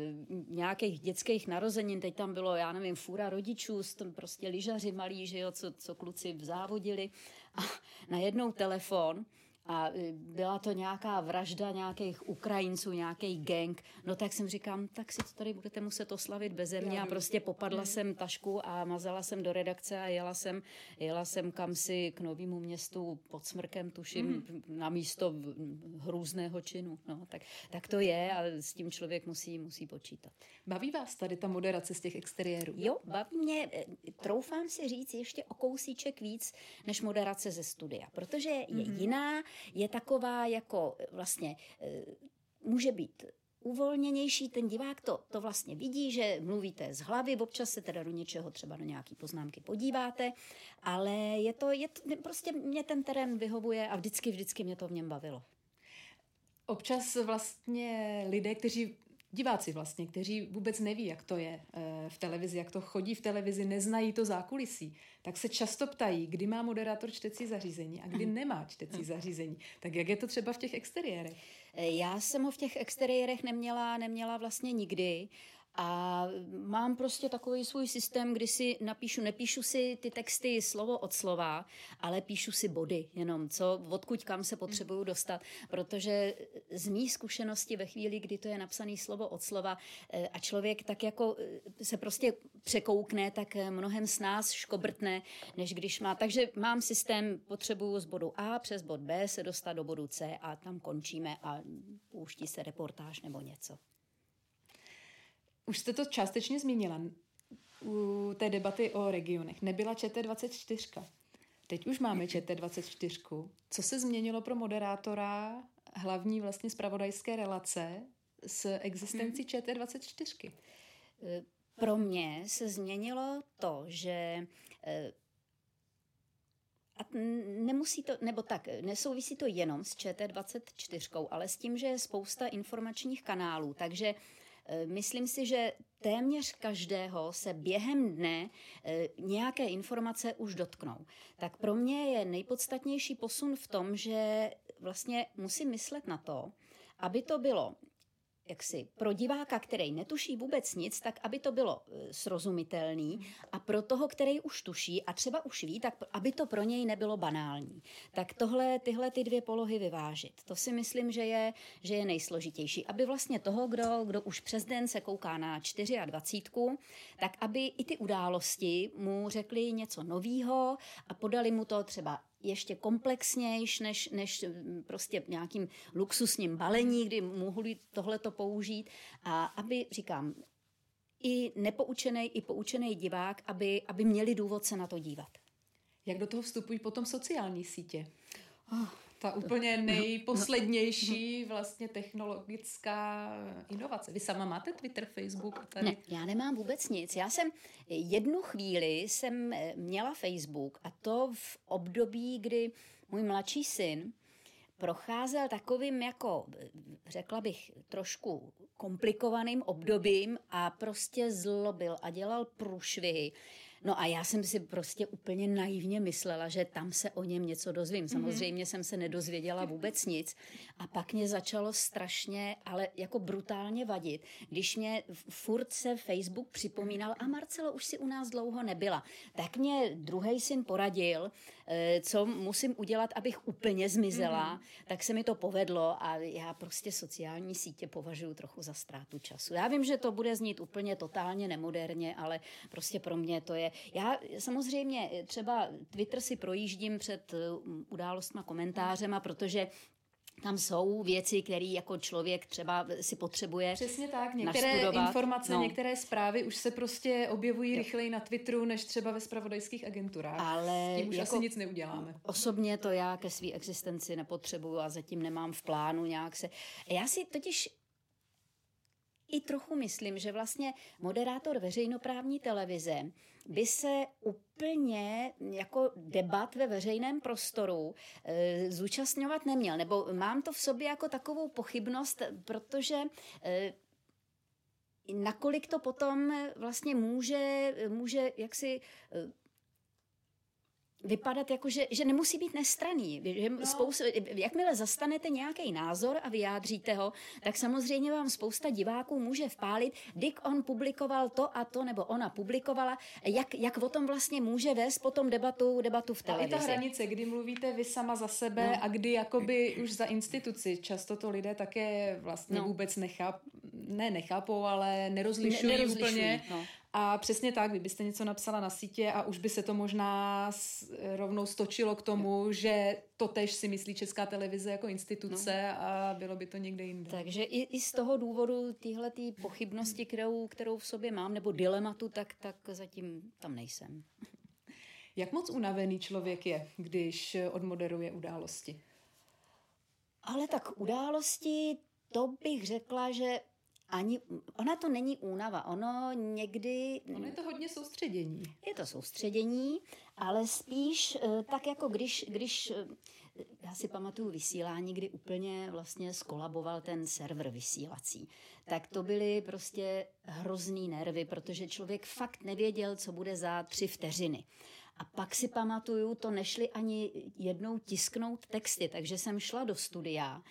nějakých dětských narozenin. Teď tam bylo, já nevím, fůra rodičů, prostě lyžaři malí, že jo, co, co kluci závodili. A najednou telefon a e, byla to nějaká vražda nějakých Ukrajinců, nějaký gang, no tak jsem říkám, tak si to tady budete muset oslavit bez mě a prostě popadla mm. jsem tašku a mazala jsem do redakce a jela jsem, jela jsem kam si k novému městu pod smrkem, tuším, mm. na místo hrůzného činu. No, tak, tak to je a s tím člověk musí, musí počítat. Baví vás tady ta moderace z těch exteriérů? Jo, baví mě, e, troufám si říct ještě o kousíček víc než moderace ze studia, protože je mm. jiná, je taková jako vlastně eh, může být uvolněnější, ten divák to, to vlastně vidí, že mluvíte z hlavy, občas se teda do něčeho, třeba do nějaký poznámky podíváte, ale je to, je to, prostě mě ten terén vyhovuje a vždycky, vždycky mě to v něm bavilo. Občas vlastně lidé, kteří diváci vlastně, kteří vůbec neví, jak to je eh, v televizi, jak to chodí v televizi, neznají to zákulisí, tak se často ptají, kdy má moderátor čtecí zařízení a kdy nemá čtecí zařízení. Tak jak je to třeba v těch exteriérech? Eh, já jsem ho v těch exteriérech neměla, neměla vlastně nikdy a mám prostě takový svůj systém, kdy si napíšu, nepíšu si ty texty slovo od slova, ale píšu si body, jenom co, odkud kam se potřebuju dostat, protože z mých zkušenosti ve chvíli, kdy to je napsané slovo od slova eh, a člověk tak jako eh, se prostě překoukne, tak eh, mnohem s nás škobrtne, než když má. Takže mám systém, potřebuju z bodu A přes bod B se dostat do bodu C a tam končíme a pouští se reportáž nebo něco. Už jste to částečně zmínila u té debaty o regionech. Nebyla ČT24. Teď už máme ČT24. Co se změnilo pro moderátora hlavní vlastně spravodajské relace s existencí hmm. ČT24? Pro mě se změnilo to, že eh, a nemusí to, nebo tak, nesouvisí to jenom s ČT24, ale s tím, že je spousta informačních kanálů, takže myslím si, že téměř každého se během dne eh, nějaké informace už dotknou. Tak pro mě je nejpodstatnější posun v tom, že vlastně musím myslet na to, aby to bylo jaksi pro diváka, který netuší vůbec nic, tak aby to bylo e, srozumitelný a pro toho, který už tuší a třeba už ví, tak aby to pro něj nebylo banální. Tak tohle, tyhle ty dvě polohy vyvážit, to si myslím, že je, že je nejsložitější. Aby vlastně toho, kdo, kdo už přes den se kouká na 24, tak aby i ty události mu řekli něco novýho a podali mu to třeba ještě komplexnější než, než mm, prostě nějakým luxusním balení, kdy mohli tohleto použít a aby, říkám, i nepoučený, i poučený divák, aby, aby měli důvod se na to dívat. Jak do toho vstupují potom sociální sítě? Oh, ta úplně nejposlednější <laughs> vlastně technologická inovace. Vy sama máte Twitter, Facebook? Tady? Ne, já nemám vůbec nic. Já jsem jednu chvíli jsem eh, měla Facebook a to v období, kdy můj mladší syn procházel takovým jako, řekla bych, trošku komplikovaným obdobím a prostě zlobil a dělal průšvihy. No a já jsem si prostě úplně naivně myslela, že tam se o něm něco dozvím. Mhm. Samozřejmě mm-hmm. jsem se nedozvěděla vůbec nic. A pak mě začalo strašně, ale jako brutálně vadit, když mě furt se Facebook připomínal a Marcelo, už si u nás dlouho nebyla. Tak mě druhý syn poradil, co musím udělat, abych úplně zmizela, mm-hmm. tak se mi to povedlo a já prostě sociální sítě považuji trochu za ztrátu času. Já vím, že to bude znít úplně totálně nemoderně, ale prostě pro mě to je já samozřejmě třeba Twitter si projíždím před eh, událostma, komentářema, protože tam jsou věci, které jako člověk třeba si potřebuje Přesně tak, některé nastudovat. informace, no. některé zprávy už se prostě objevují jo. rychleji na Twitteru, než třeba ve spravodajských agenturách. Ale S tím už jako asi nic neuděláme. Osobně to já ke své existenci nepotřebuju a zatím nemám v plánu nějak se... Já si totiž i trochu myslím, že vlastně moderátor veřejnoprávní televize by se úplně jako debat ve veřejném prostoru e, zúčastňovat neměl. Nebo mám to v sobě jako takovou pochybnost, protože e, nakolik to potom vlastně může, může jaksi e, vypadat jako, že, že nemusí být nestraný. Že no. spousta, jakmile zastanete nějaký názor a vyjádříte ho, tak samozřejmě vám spousta diváků může vpálit, Dick on publikoval to a to, nebo ona publikovala, jak, jak o tom vlastně může vést potom debatu, debatu v televizi. A i ta hranice, kdy mluvíte vy sama za sebe no. a kdy jakoby už za instituci. Často to lidé také vlastně no. vůbec necháp, ne nechápou, ale nerozlišují, ne, nerozlišují úplně. No. A přesně tak, kdybyste něco napsala na sítě a už by se to možná rovnou stočilo k tomu, že to tež si myslí Česká televize jako instituce no. a bylo by to někde jinde. Takže i, i z toho důvodu tyhle tý pochybnosti, kterou, kterou v sobě mám, nebo dilematu, tak, tak zatím tam nejsem. <laughs> Jak moc unavený člověk je, když odmoderuje události? Ale tak události, to bych řekla, že ani, ona to není únava, ono někdy... Ono je to hodně soustředění. Je to soustředění, ale spíš eh, tak jako když, když eh, já si pamatuju vysílání, kdy úplně vlastně skolaboval ten server vysílací. Tak to byly prostě hrozný nervy, protože člověk fakt nevěděl, co bude za tři vteřiny. A pak si pamatuju, to nešli ani jednou tisknout texty, takže jsem šla do studia,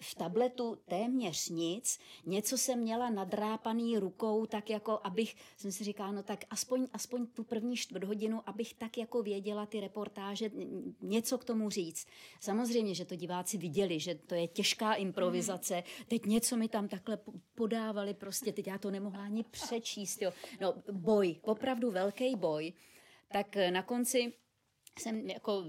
v tabletu téměř nic, něco jsem měla nadrápaný rukou, tak jako abych, jsem si říkala, no tak aspoň, aspoň tu první čtvrt hodinu, abych tak jako věděla ty reportáže, něco k tomu říct. Samozřejmě, že to diváci viděli, že to je těžká improvizace, mm. teď něco mi tam takhle podávali, prostě teď já to nemohla ani přečíst, jo. No boj, opravdu velký boj tak na konci jsem jako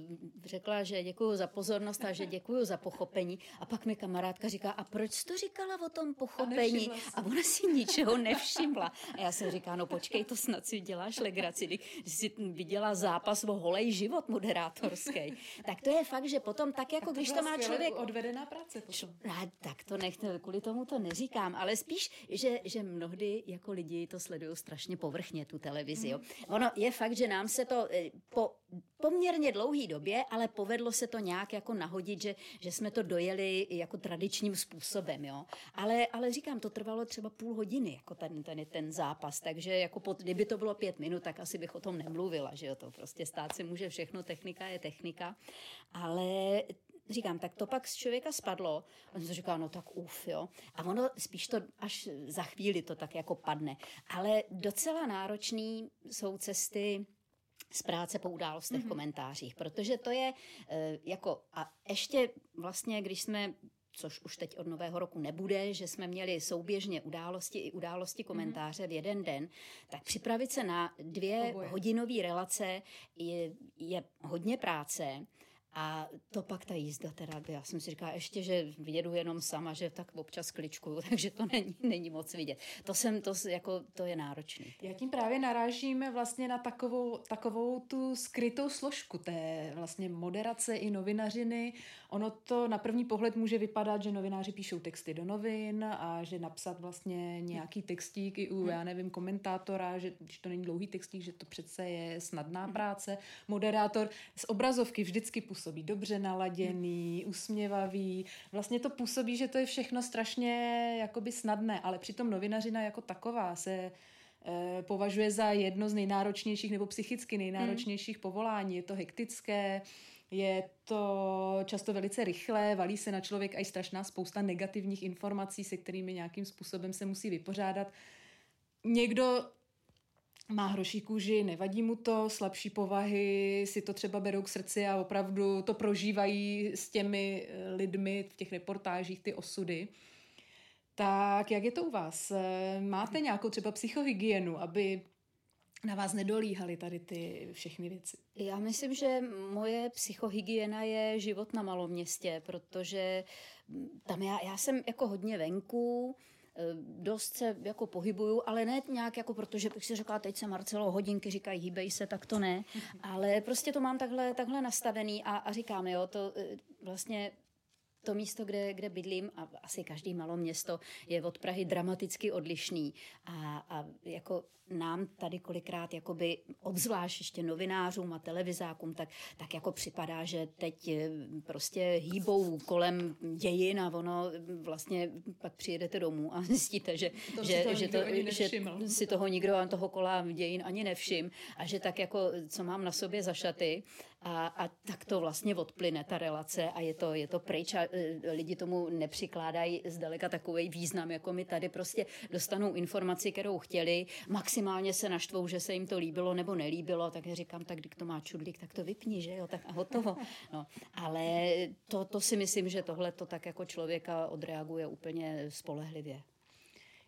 řekla, že děkuji za pozornost a že děkuji za pochopení. A pak mi kamarádka říká, a proč jsi to říkala o tom pochopení? A, a ona si ničeho nevšimla. A já jsem říkala, no počkej, to snad si děláš legraci, když jsi viděla zápas o holej život moderátorský. tak to je fakt, že potom tak jako, když to má člověk... Odvedená práce potom. A, tak to nechte, kvůli tomu to neříkám, ale spíš, že, že mnohdy jako lidi to sledují strašně povrchně, tu televizi. Jo. Mhm. Ono je fakt, že nám se to eh, po, po poměrně dlouhý době, ale povedlo se to nějak jako nahodit, že, že jsme to dojeli jako tradičním způsobem, jo. Ale, ale říkám, to trvalo třeba půl hodiny, jako ten, ten, ten zápas, takže jako pod, kdyby to bylo pět minut, tak asi bych o tom nemluvila, že jo, to prostě stát se může všechno, technika je technika, ale říkám, tak to pak z člověka spadlo. On si říká, no tak uf, jo. A ono spíš to až za chvíli to tak jako padne. Ale docela náročný jsou cesty z práce po událostech mm-hmm. komentářích, protože to je e, jako a ještě vlastně, když jsme což už teď od nového roku nebude, že jsme měli souběžně události i události komentáře mm-hmm. v jeden den, tak připravit se na dvě Oboje. hodinové relace je, je hodně práce. A to pak ta jízda teda, já jsem si říkala ještě, že jedu jenom sama, že tak občas kličku, <laughs> takže to není, není moc vidět. To jsem, to, jako, to je náročný. Já tím právě narážíme vlastně na takovou, takovou tu skrytou složku té vlastně moderace i novinařiny. Ono to na první pohled může vypadat, že novináři píšou texty do novin a že napsat vlastně nějaký textík i u, já nevím, komentátora, že když to není dlouhý textík, že to přece je snadná práce. Moderátor z obrazovky vždycky působí působí dobře naladěný, usměvavý. Vlastně to působí, že to je všechno strašně jakoby snadné, ale přitom novinařina jako taková se e, považuje za jedno z nejnáročnějších nebo psychicky nejnáročnějších hmm. povolání. Je to hektické, je to často velice rychlé, valí se na člověk i strašná spousta negativních informací, se kterými nějakým způsobem se musí vypořádat. Někdo má hroší kůži, nevadí mu to, slabší povahy si to třeba berou k srdci a opravdu to prožívají s těmi eh, lidmi v těch reportážích, ty osudy. Tak jak je to u vás? Eh, máte nějakou třeba psychohygienu, aby na vás nedolíhaly tady ty všechny věci? Já myslím, že moje psychohygiena je život na malom městě, protože tam já, já jsem jako hodně venku, dost se jako pohybuju, ale ne nějak jako protože bych si řekla, teď se Marcelo hodinky říkají, hýbej se, tak to ne, <laughs> ale prostě to mám takhle, takhle nastavený a, a říkám, jo, to eh, vlastně to místo, kde, kde bydlím, a asi každý malo město, je od Prahy dramaticky odlišný. A, a jako nám tady kolikrát, jakoby obzvlášť ještě novinářům a televizákům, tak, tak jako připadá, že teď eh, prostě hýbou kolem dějin a ono vlastně pak přijedete domů a <laughs> zjistíte, že, to že, si, to že, že si toho nikdo toho kola dějin ani nevšim a že tak jako, co mám na sobě za šaty a, a tak to vlastně odplyne ta relace a je to, je to pryč a e, lidi tomu nepřikládají zdaleka takový význam, jako my tady prostě dostanou informaci, kterou chtěli, maximálně se naštvou, že se jim to líbilo nebo nelíbilo, tak říkám, tak když to má čudlík, tak to vypni, že jo, tak a hotovo. No, ale to, to si myslím, že tohle to tak jako člověka odreaguje úplně spolehlivě.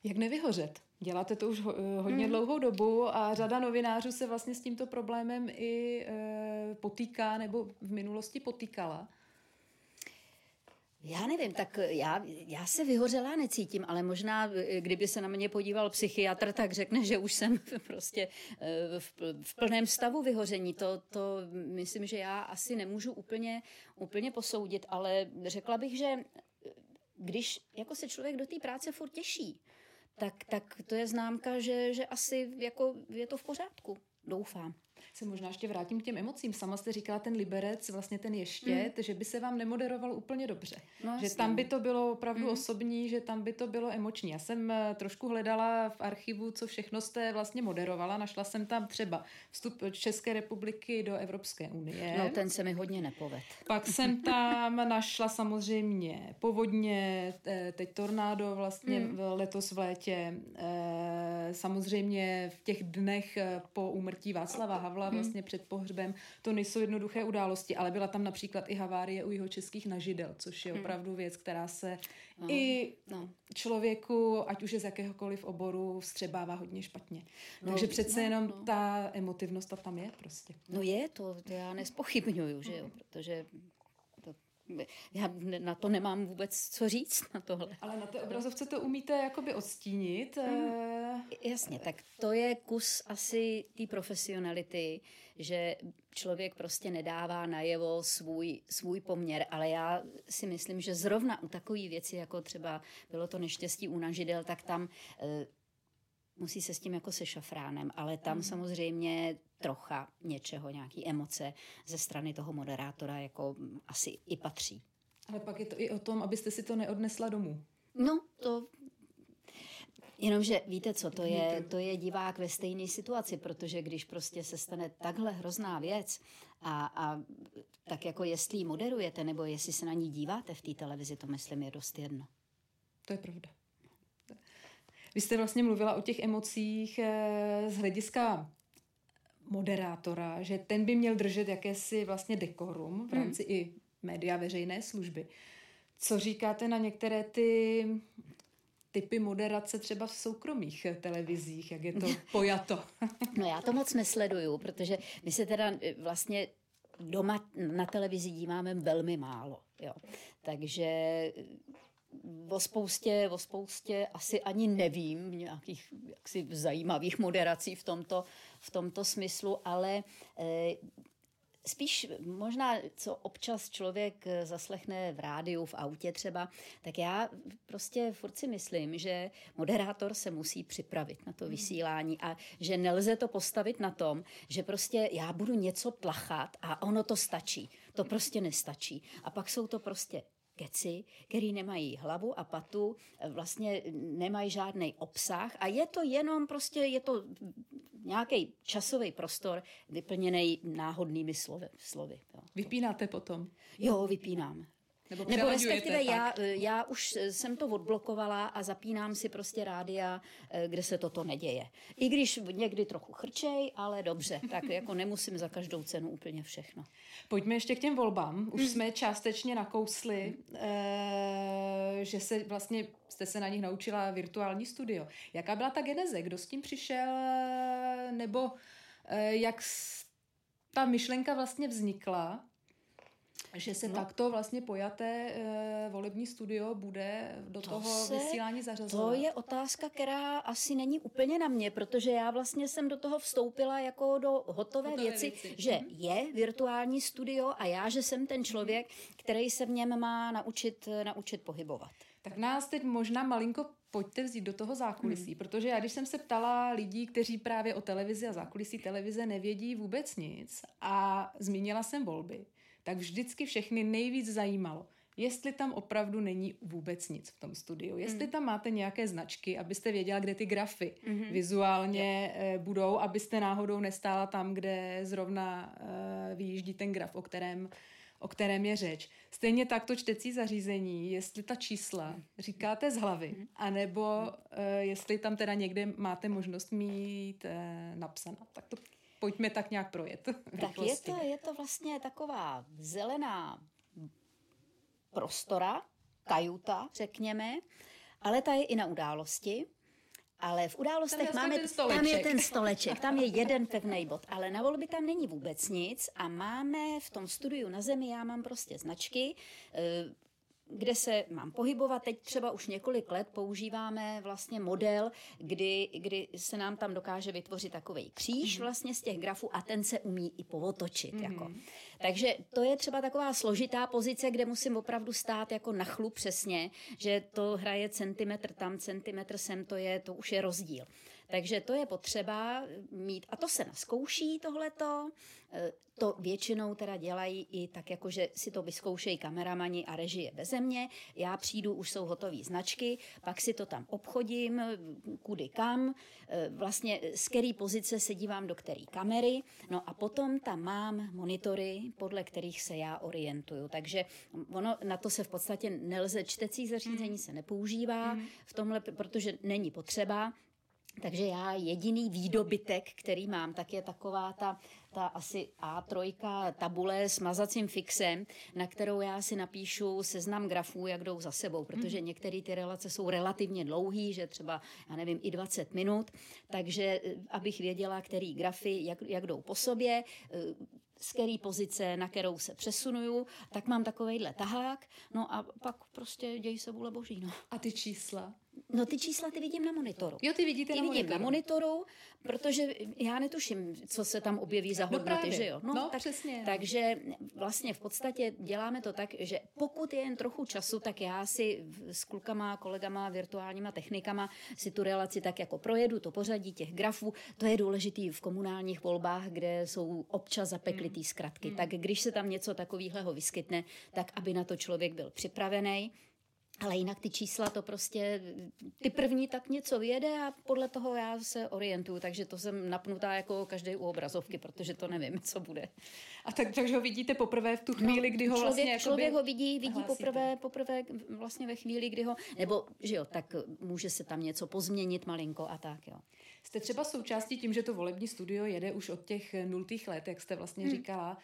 Jak nevyhořet? Děláte to už hodně hmm. dlouhou dobu a řada novinářů se vlastně s tímto problémem i e, potýká nebo v minulosti potýkala. Já nevím, tak já, já se vyhořela necítím, ale možná, kdyby se na mě podíval psychiatr, tak řekne, že už jsem <laughs> prostě v, v plném stavu vyhoření. To, to myslím, že já asi nemůžu úplně, úplně posoudit, ale řekla bych, že když jako se člověk do té práce furt těší, tak, tak to je známka, že, že asi jako je to v pořádku. Doufám se možná ještě vrátím k těm emocím. Sama jste říkala ten liberec, vlastně ten ještět, mm. že by se vám nemoderoval úplně dobře. No, že tam by to bylo opravdu mm. osobní, že tam by to bylo emoční. Já jsem eh, trošku hledala v archivu, co všechno jste vlastně moderovala. Našla jsem tam třeba vstup České republiky do Evropské unie. No ten se mi hodně nepoved. Pak jsem <laughs> tam našla samozřejmě povodně, eh, teď tornádo vlastně mm. letos v létě. Eh, samozřejmě v těch dnech po úmrtí Václava Havla Havla hmm. vlastně před pohřbem. To nejsou jednoduché události, ale byla tam například i havárie u jeho českých nažidel, což je hmm. opravdu věc, která se no. i no. člověku, ať už je z jakéhokoliv oboru, vstřebává hodně špatně. No, Takže přece no, jenom no. ta emotivnost ta tam je prostě. No je, to, to já nespochybnuju, že jo, protože já na to nemám vůbec co říct na tohle. Ale na té obrazovce to umíte jakoby odstínit. Mm. Jasně, tak to je kus asi té profesionality, že člověk prostě nedává najevo svůj, svůj poměr, ale já si myslím, že zrovna u takové věci, jako třeba bylo to neštěstí u nažidel, tak tam e, musí se s tím jako se šafránem, ale tam mm. samozřejmě trocha něčeho, nějaký emoce ze strany toho moderátora jako asi i patří. Ale pak je to i o tom, abyste si to neodnesla domů. No, to Jenomže víte co, to je, to je divák ve stejné situaci, protože když prostě se stane takhle hrozná věc a, a tak jako jestli ji moderujete nebo jestli se na ní díváte v té televizi, to myslím je dost jedno. To je pravda. Vy jste vlastně mluvila o těch emocích eh, z hlediska moderátora, že ten by měl držet jakési vlastně dekorum v rámci hmm. i média veřejné služby. Co říkáte na některé ty typy moderace třeba v soukromých televizích, jak je to <laughs> pojato? no já to moc nesleduju, protože my se teda eh, vlastně doma na televizi díváme velmi málo. Jo. Takže o spoustě, o spoustě asi ani nevím nějakých jaksi zajímavých moderací v tomto, v tomto smyslu, ale e, spíš možná, co občas člověk zaslechne v rádiu, v autě třeba, tak já prostě furt si myslím, že moderátor se musí připravit na to hmm. vysílání a že nelze to postavit na tom, že prostě já budu něco tlachat a ono to stačí. To prostě nestačí. A pak jsou to prostě keci, který nemají hlavu a patu, vlastně nemají žádný obsah a je to jenom prostě, je to nějaký časový prostor vyplněný náhodnými slovy. slovy jo. Vypínáte potom? Jo, vypínám. Nebo, Nebo respektive já, já už jsem to odblokovala a zapínám si prostě rádia, eh, kde se toto neděje. I když někdy trochu chrčej, ale dobře, <laughs> tak jako nemusím za každou cenu úplně všechno. Pojďme ještě k těm volbám. Už jsme částečně nakousli, eh, že se vlastně jste se na nich naučila virtuální studio. Jaká byla ta geneze? Kdo s tím přišel? Nebo eh, jak ta myšlenka vlastně vznikla? Že se no. takto vlastně pojaté e, volební studio bude do to toho se, vysílání zařazovat? To je otázka, která asi není úplně na mě, protože já vlastně jsem do toho vstoupila jako do hotové, hotové věci, věci, že mm-hmm. je virtuální studio a já, že jsem ten člověk, který se v něm má naučit, naučit pohybovat. Tak nás teď možná malinko pojďte vzít do toho zákulisí, hmm. protože já když jsem se ptala lidí, kteří právě o televizi a zákulisí televize nevědí vůbec nic a zmínila jsem volby, tak vždycky všechny nejvíc zajímalo, jestli tam opravdu není vůbec nic v tom studiu. Jestli mm. tam máte nějaké značky, abyste věděla, kde ty grafy mm-hmm. vizuálně yeah. budou, abyste náhodou nestála tam, kde zrovna uh, vyjíždí ten graf, o kterém o kterém je řeč. Stejně tak to čtecí zařízení, jestli ta čísla říkáte z hlavy, mhm. anebo uh, jestli tam teda někde máte možnost mít uh, napsaná. Tak to pojďme tak nějak projet. Tak je to, je to vlastně taková zelená prostora, kajuta, řekněme, ale ta je i na události. Ale v událostech tam máme, tam je ten stoleček, tam je jeden pevný bod, ale na volby tam není vůbec nic a máme v tom studiu na zemi, já mám prostě značky, eh, kde se mám pohybovat. Teď třeba už několik let používáme vlastně model, kdy, kdy se nám tam dokáže vytvořit takový kříž mm-hmm. vlastně z těch grafů a ten se umí i povotočit. Mm-hmm. Jako. Takže to je třeba taková složitá pozice, kde musím opravdu stát jako na chlu přesně, že to hraje centimetr tam, centimetr sem, to je, to už je rozdíl. Takže to je potřeba mít, a to se naskouší tohleto, e, to většinou teda dělají i tak, jako že si to vyzkoušejí kameramani a režie beze mě. Já přijdu, už jsou hotové značky, pak si to tam obchodím, kudy kam, e, vlastně z který pozice se dívám do který kamery, no a potom tam mám monitory, podle kterých se já orientuju. Takže ono na to se v podstatě nelze, čtecí zařízení se nepoužívá mm. v tomhle, protože není potřeba, takže já jediný výdobytek, který mám, tak je taková ta, ta asi A3 tabule s mazacím fixem, na kterou já si napíšu seznam grafů, jak jdou za sebou, protože mm. některé ty relace jsou relativně dlouhé, že třeba, já nevím, i 20 minut, takže eh, abych věděla, který grafy, jak, jak jdou po sobě, eh, z který pozice, na kterou se přesunuju, tak mám takovejhle tahák, no a pak prostě dějí se vůle boží. No. A ty čísla? No ty čísla ty vidím na monitoru. Jo, ty vidíte ty na vidím monitoru. na monitoru, protože já netuším, co se tam objeví za no hodnoty, no že jo? No, no tak, přesně. Takže vlastně v podstatě děláme to tak, že pokud je jen trochu času, tak já si s klukama, kolegama, virtuálníma technikama si tu relaci tak jako projedu, to pořadí těch grafů. To je důležitý v komunálních volbách, kde jsou občas zapeklitý hmm. zkratky. Hmm. Tak když se tam něco takového vyskytne, tak aby na to člověk byl připravený. Ale jinak ty čísla to prostě, ty první tak něco vyjede a podle toho já se orientuju, takže to jsem napnutá jako každý u obrazovky, protože to nevím, co bude. A tak, takže ho vidíte poprvé v tu chvíli, kdy ho člověk, vlastně Člověk ho vidí, vidí poprvé, poprvé vlastně ve chvíli, kdy ho, nebo že jo, tak může se tam něco pozměnit malinko a tak jo. Jste třeba součástí tím, že to volební studio jede už od těch nultých let, jak jste vlastně hmm. říkala,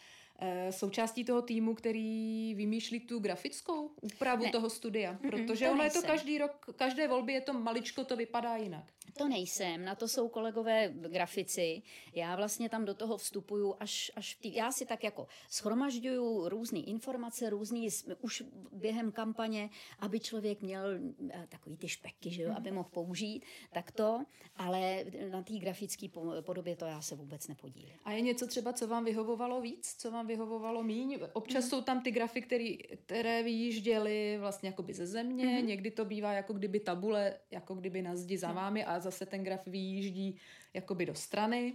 součástí toho týmu, který vymýšlí tu grafickou úpravu ne. toho studia? Protože to ono nejsem. je to každý rok, každé volby je to maličko, to vypadá jinak. To nejsem, na to jsou kolegové grafici. Já vlastně tam do toho vstupuju až, až tý, já si tak jako schromažďuju různé informace, různý už během kampaně, aby člověk měl eh, takový ty špeky, že jo, aby mohl použít, tak to, ale na té grafické podobě to já se vůbec nepodílím. A je něco třeba, co vám vyhovovalo víc, co vám vyhovovalo míň? Občas mm. jsou tam ty grafy, který, které vyjížděly vlastně jakoby ze země, mm. někdy to bývá jako kdyby tabule, jako kdyby na zdi za mhm. vámi a zase ten graf vyjíždí jakoby do strany.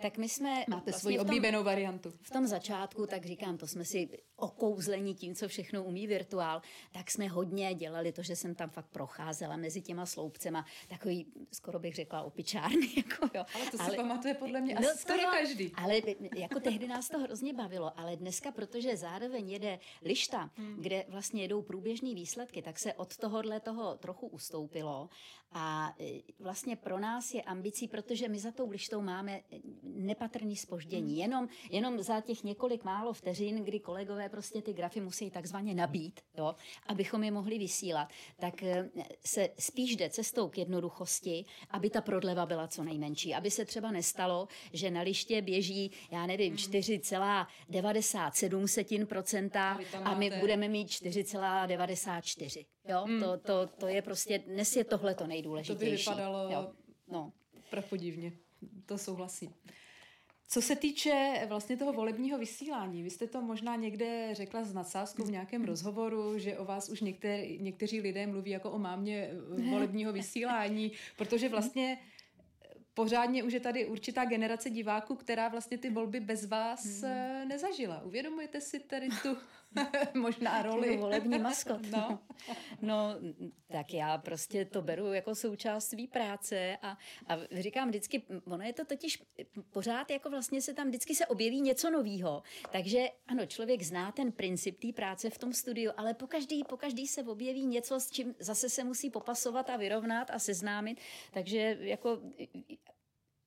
Tak my jsme... Máte vlastně svoji oblíbenou variantu. V tom začátku, tak říkám, to jsme si okouzlení tím, co všechno umí virtuál, tak jsme hodně dělali to, že jsem tam fakt procházela mezi těma sloupcema, takový, skoro bych řekla, opičárny. <laughs> Jako, jo. Ale to ale, si pamatuje podle mě no, asi skoro každý. Ale jako tehdy nás to hrozně bavilo, ale dneska, protože zároveň jede lišta, hmm. kde vlastně jedou průběžné výsledky, tak se od tohohle toho trochu ustoupilo a e, vlastně pro nás je ambicí, protože my za tou lištou máme nepatrný spoždění. Hmm. Jenom, jenom za těch několik málo vteřin, kdy kolegové prostě ty grafy musí takzvaně nabít, jo, abychom je mohli vysílat, tak e, se spíš jde cestou k jednoduchosti, aby ta prodleva byla co nejmenší. Aby se třeba nestalo, že na liště běží, já nevím, 4,97% hmm. a my budeme mít 4,94. Jo, hmm. to, to, to je prostě, dnes je tohle to nejdůležitější. To by vypadalo jo. No. prapodivně, to souhlasím. Co se týče vlastně toho volebního vysílání, vy jste to možná někde řekla s nadsázkou v nějakém rozhovoru, že o vás už některé, někteří lidé mluví jako o mámě volebního vysílání, protože vlastně pořádně už je tady určitá generace diváků, která vlastně ty volby bez vás hmm. nezažila. Uvědomujete si tady tu <laughs> Možná roli. volební maskot. <laughs> No. no, tak já prostě to beru jako součást své práce a, a říkám vždycky, ono je to totiž pořád jako vlastně se tam vždycky se objeví něco novýho. Takže ano, člověk zná ten princip té práce v tom studiu, ale po každý, po každý se objeví něco, s čím zase se musí popasovat a vyrovnat a seznámit. Takže jako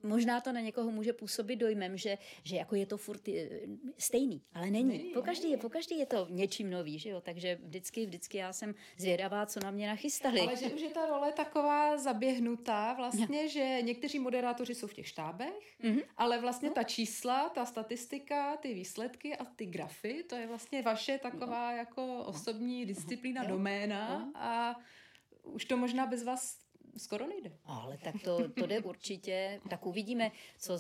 možná to na někoho může působit dojmem, že, že jako je to furt eh, stejný, ale není. není po, každý, není. po každý je to něčím nový, že jo? takže vždycky, vždycky já jsem zvědavá, co na mě nachystali. Ale že už je ta role taková zaběhnutá vlastně, no. že někteří moderátoři jsou v těch štábech, mm-hmm. ale vlastně no. ta čísla, ta statistika, ty výsledky a ty grafy, to je vlastně vaše taková no. jako osobní disciplína, no. doména no. a už to možná bez vás skoro nejde. Ale tak to, to jde určitě. Tak uvidíme, co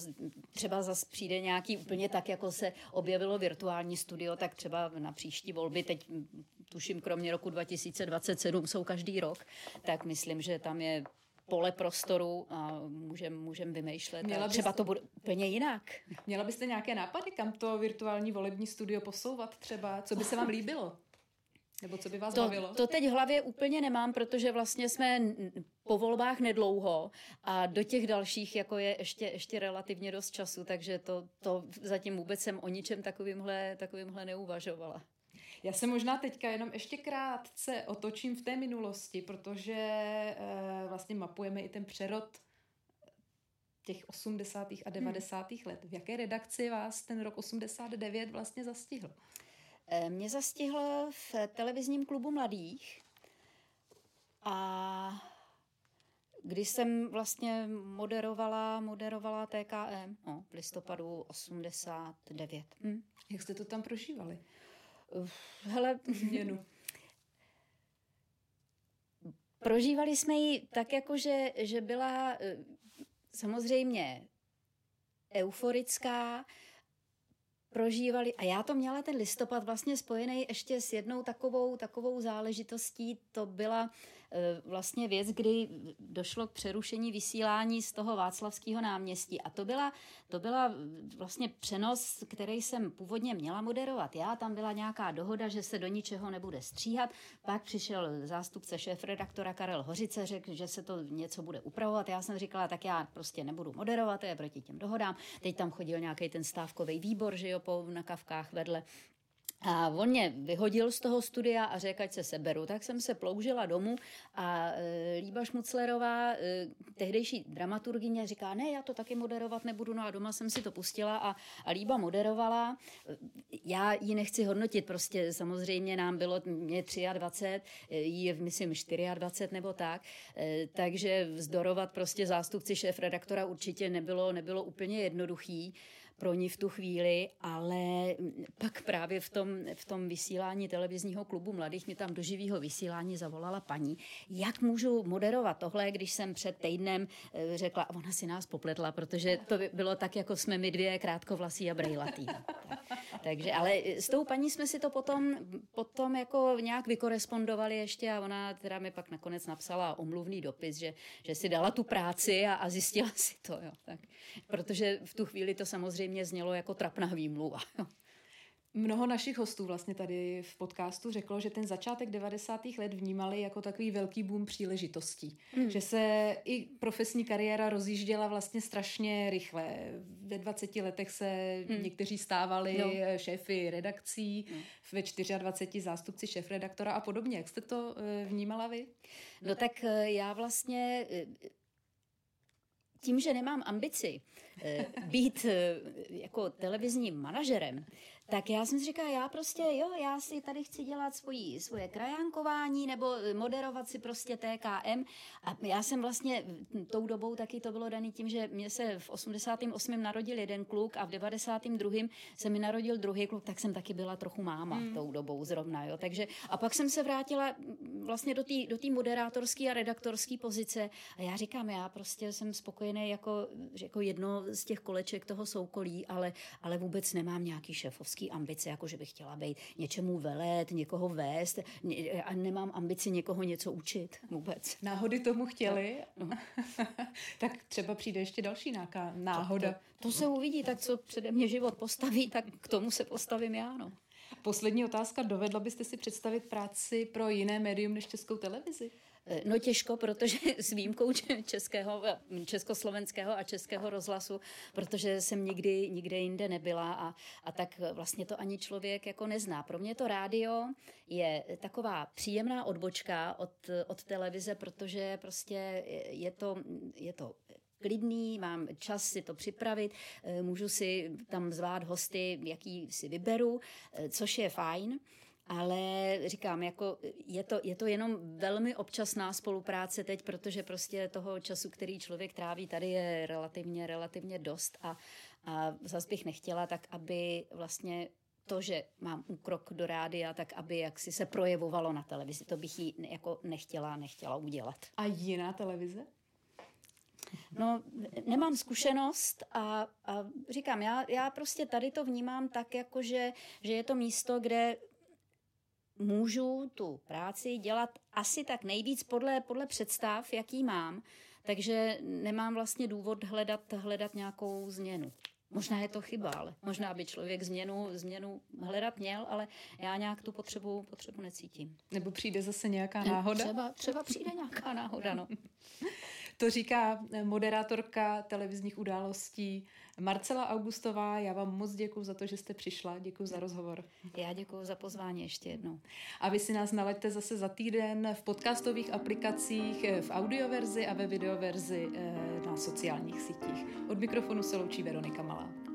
třeba zase přijde nějaký úplně tak, jako se objevilo virtuální studio, tak třeba na příští volby, teď tuším kromě roku 2027 jsou každý rok, tak myslím, že tam je pole prostoru a můžeme můžem vymýšlet. Měla byste, třeba to bude úplně jinak. Měla byste nějaké nápady, kam to virtuální volební studio posouvat třeba? Co by se vám líbilo? Nebo co by vás to, bavilo? To teď v hlavě úplně nemám, protože vlastně jsme po volbách nedlouho a do těch dalších jako je ještě, ještě relativně dost času, takže to, to zatím vůbec jsem o ničem takovýmhle, takovýmhle neuvažovala. Já se možná teďka jenom ještě krátce otočím v té minulosti, protože e, vlastně mapujeme i ten přerod těch 80. a 90. Hmm. let. V jaké redakci vás ten rok 89 vlastně zastihl? Eh, mě zastihl v televizním klubu mladých a když jsem vlastně moderovala, moderovala TKM no, v listopadu 89. Hm. Jak jste to tam prožívali? Hele, změnu. <laughs> Prožívali jsme ji tak, jako že, že byla eh, samozřejmě euforická, prožívali, a já to měla ten listopad vlastně spojený ještě s jednou takovou, takovou záležitostí, to byla vlastně věc, kdy došlo k přerušení vysílání z toho Václavského náměstí. A to byla, to byla vlastně přenos, který jsem původně měla moderovat. Já tam byla nějaká dohoda, že se do ničeho nebude stříhat. Pak přišel zástupce šéf-redaktora Karel Hořice, řekl, že se to něco bude upravovat. Já jsem říkala, tak já prostě nebudu moderovat, to je proti těm dohodám. Teď tam chodil nějaký ten stávkový výbor, že jo, po, na kavkách vedle. A on mě vyhodil z toho studia a řekl, ať se seberu. Tak jsem se ploužila domů a e, Líba Šmuclerová, e, tehdejší dramaturgině, říká, ne, já to taky moderovat nebudu. No a doma jsem si to pustila a, a Líba moderovala. Já ji nechci hodnotit, prostě samozřejmě nám bylo mě 23, jí je, myslím, 24 nebo tak. E, takže vzdorovat prostě zástupci šéf redaktora určitě nebylo, nebylo úplně jednoduchý pro ní v tu chvíli, ale pak právě v tom, v tom vysílání televizního klubu mladých mě tam do živého vysílání zavolala paní, jak můžu moderovat tohle, když jsem před týdnem eh, řekla, a ona si nás popletla, protože to bylo tak, jako jsme my dvě krátkovlasí a brejlatý. Takže, ale s tou paní jsme si to potom, potom jako nějak vykorespondovali ještě a ona teda mi pak nakonec napsala omluvný dopis, že, že si dala tu práci a, a zjistila si to. Jo. Tak, protože v tu chvíli to samozřejmě znělo jako trapná výmluva. <laughs> Mnoho našich hostů vlastně tady v podcastu řeklo, že ten začátek 90. let vnímali jako takový velký boom příležitostí. Hmm. Že se i profesní kariéra rozjížděla vlastně strašně rychle. Ve 20 letech se hmm. někteří stávali no. šéfy redakcí, no. ve 24 zástupci šéf-redaktora a podobně. Jak jste to eh, vnímala vy? No tak eh, já vlastně eh, tím, že nemám ambici být jako televizním manažerem, tak já jsem si říkala, já prostě, jo, já si tady chci dělat svoji, svoje krajánkování nebo moderovat si prostě TKM. A já jsem vlastně tou dobou taky to bylo daný tím, že mě se v 88. narodil jeden kluk a v 92. se mi narodil druhý kluk, tak jsem taky byla trochu máma hmm. tou dobou zrovna, jo. Takže a pak jsem se vrátila vlastně do té do moderátorské a redaktorské pozice a já říkám, já prostě jsem spokojený jako, jako jedno z těch koleček toho soukolí, ale, ale vůbec nemám nějaký šéfovský obrovský ambice, jako že bych chtěla být něčemu velet, někoho vést a nemám ambici někoho něco učit vůbec. Náhody tomu chtěli, no. <laughs> tak třeba přijde ještě další náhoda. To, to, to se uvidí, tak co přede mě život postaví, tak k tomu se postavím já, no. Poslední otázka. Dovedla byste si představit práci pro jiné médium než českou televizi? Eh, no těžko, protože <laughs> s výjimkou českého, eh, československého a českého rozhlasu, protože jsem nikdy nikde jinde nebyla a, a tak vlastně to ani člověk jako nezná. Pro mě to rádio je taková příjemná odbočka od, od televize, protože prostě je to, je to klidný, mám čas si to připravit, eh, můžu si tam zvát hosty, jaký si vyberu, což je fajn ale říkám, jako je to, je to jenom velmi občasná spolupráce teď, protože prostě toho času, který člověk tráví tady je relativně, relativně dost a, a zase bych nechtěla tak, aby vlastně to, že mám úkrok do rádia, tak aby jaksi se projevovalo na televizi. To bych jí jako nechtěla, nechtěla udělat. A jiná televize? No, nemám zkušenost a, a říkám, já, já prostě tady to vnímám tak, jako že, že je to místo, kde můžu tu práci dělat asi tak nejvíc podle, podle představ, jaký mám, takže nemám vlastně důvod hledat, hledat nějakou změnu. Možná je to chyba, ale možná by člověk změnu, změnu hledat měl, ale já nějak tu potřebu, potřebu necítím. Nebo přijde zase nějaká náhoda? Třeba, třeba přijde nějaká náhoda, no. <laughs> To říká moderátorka televizních událostí Marcela Augustová. Já vám moc děkuji za to, že jste přišla. Děkuji za rozhovor. Já děkuji za pozvání ještě jednou. A vy si nás naleďte zase za týden v podcastových aplikacích, v audioverzi a ve videoverzi eh, na sociálních sítích. Od mikrofonu se loučí Veronika Malá.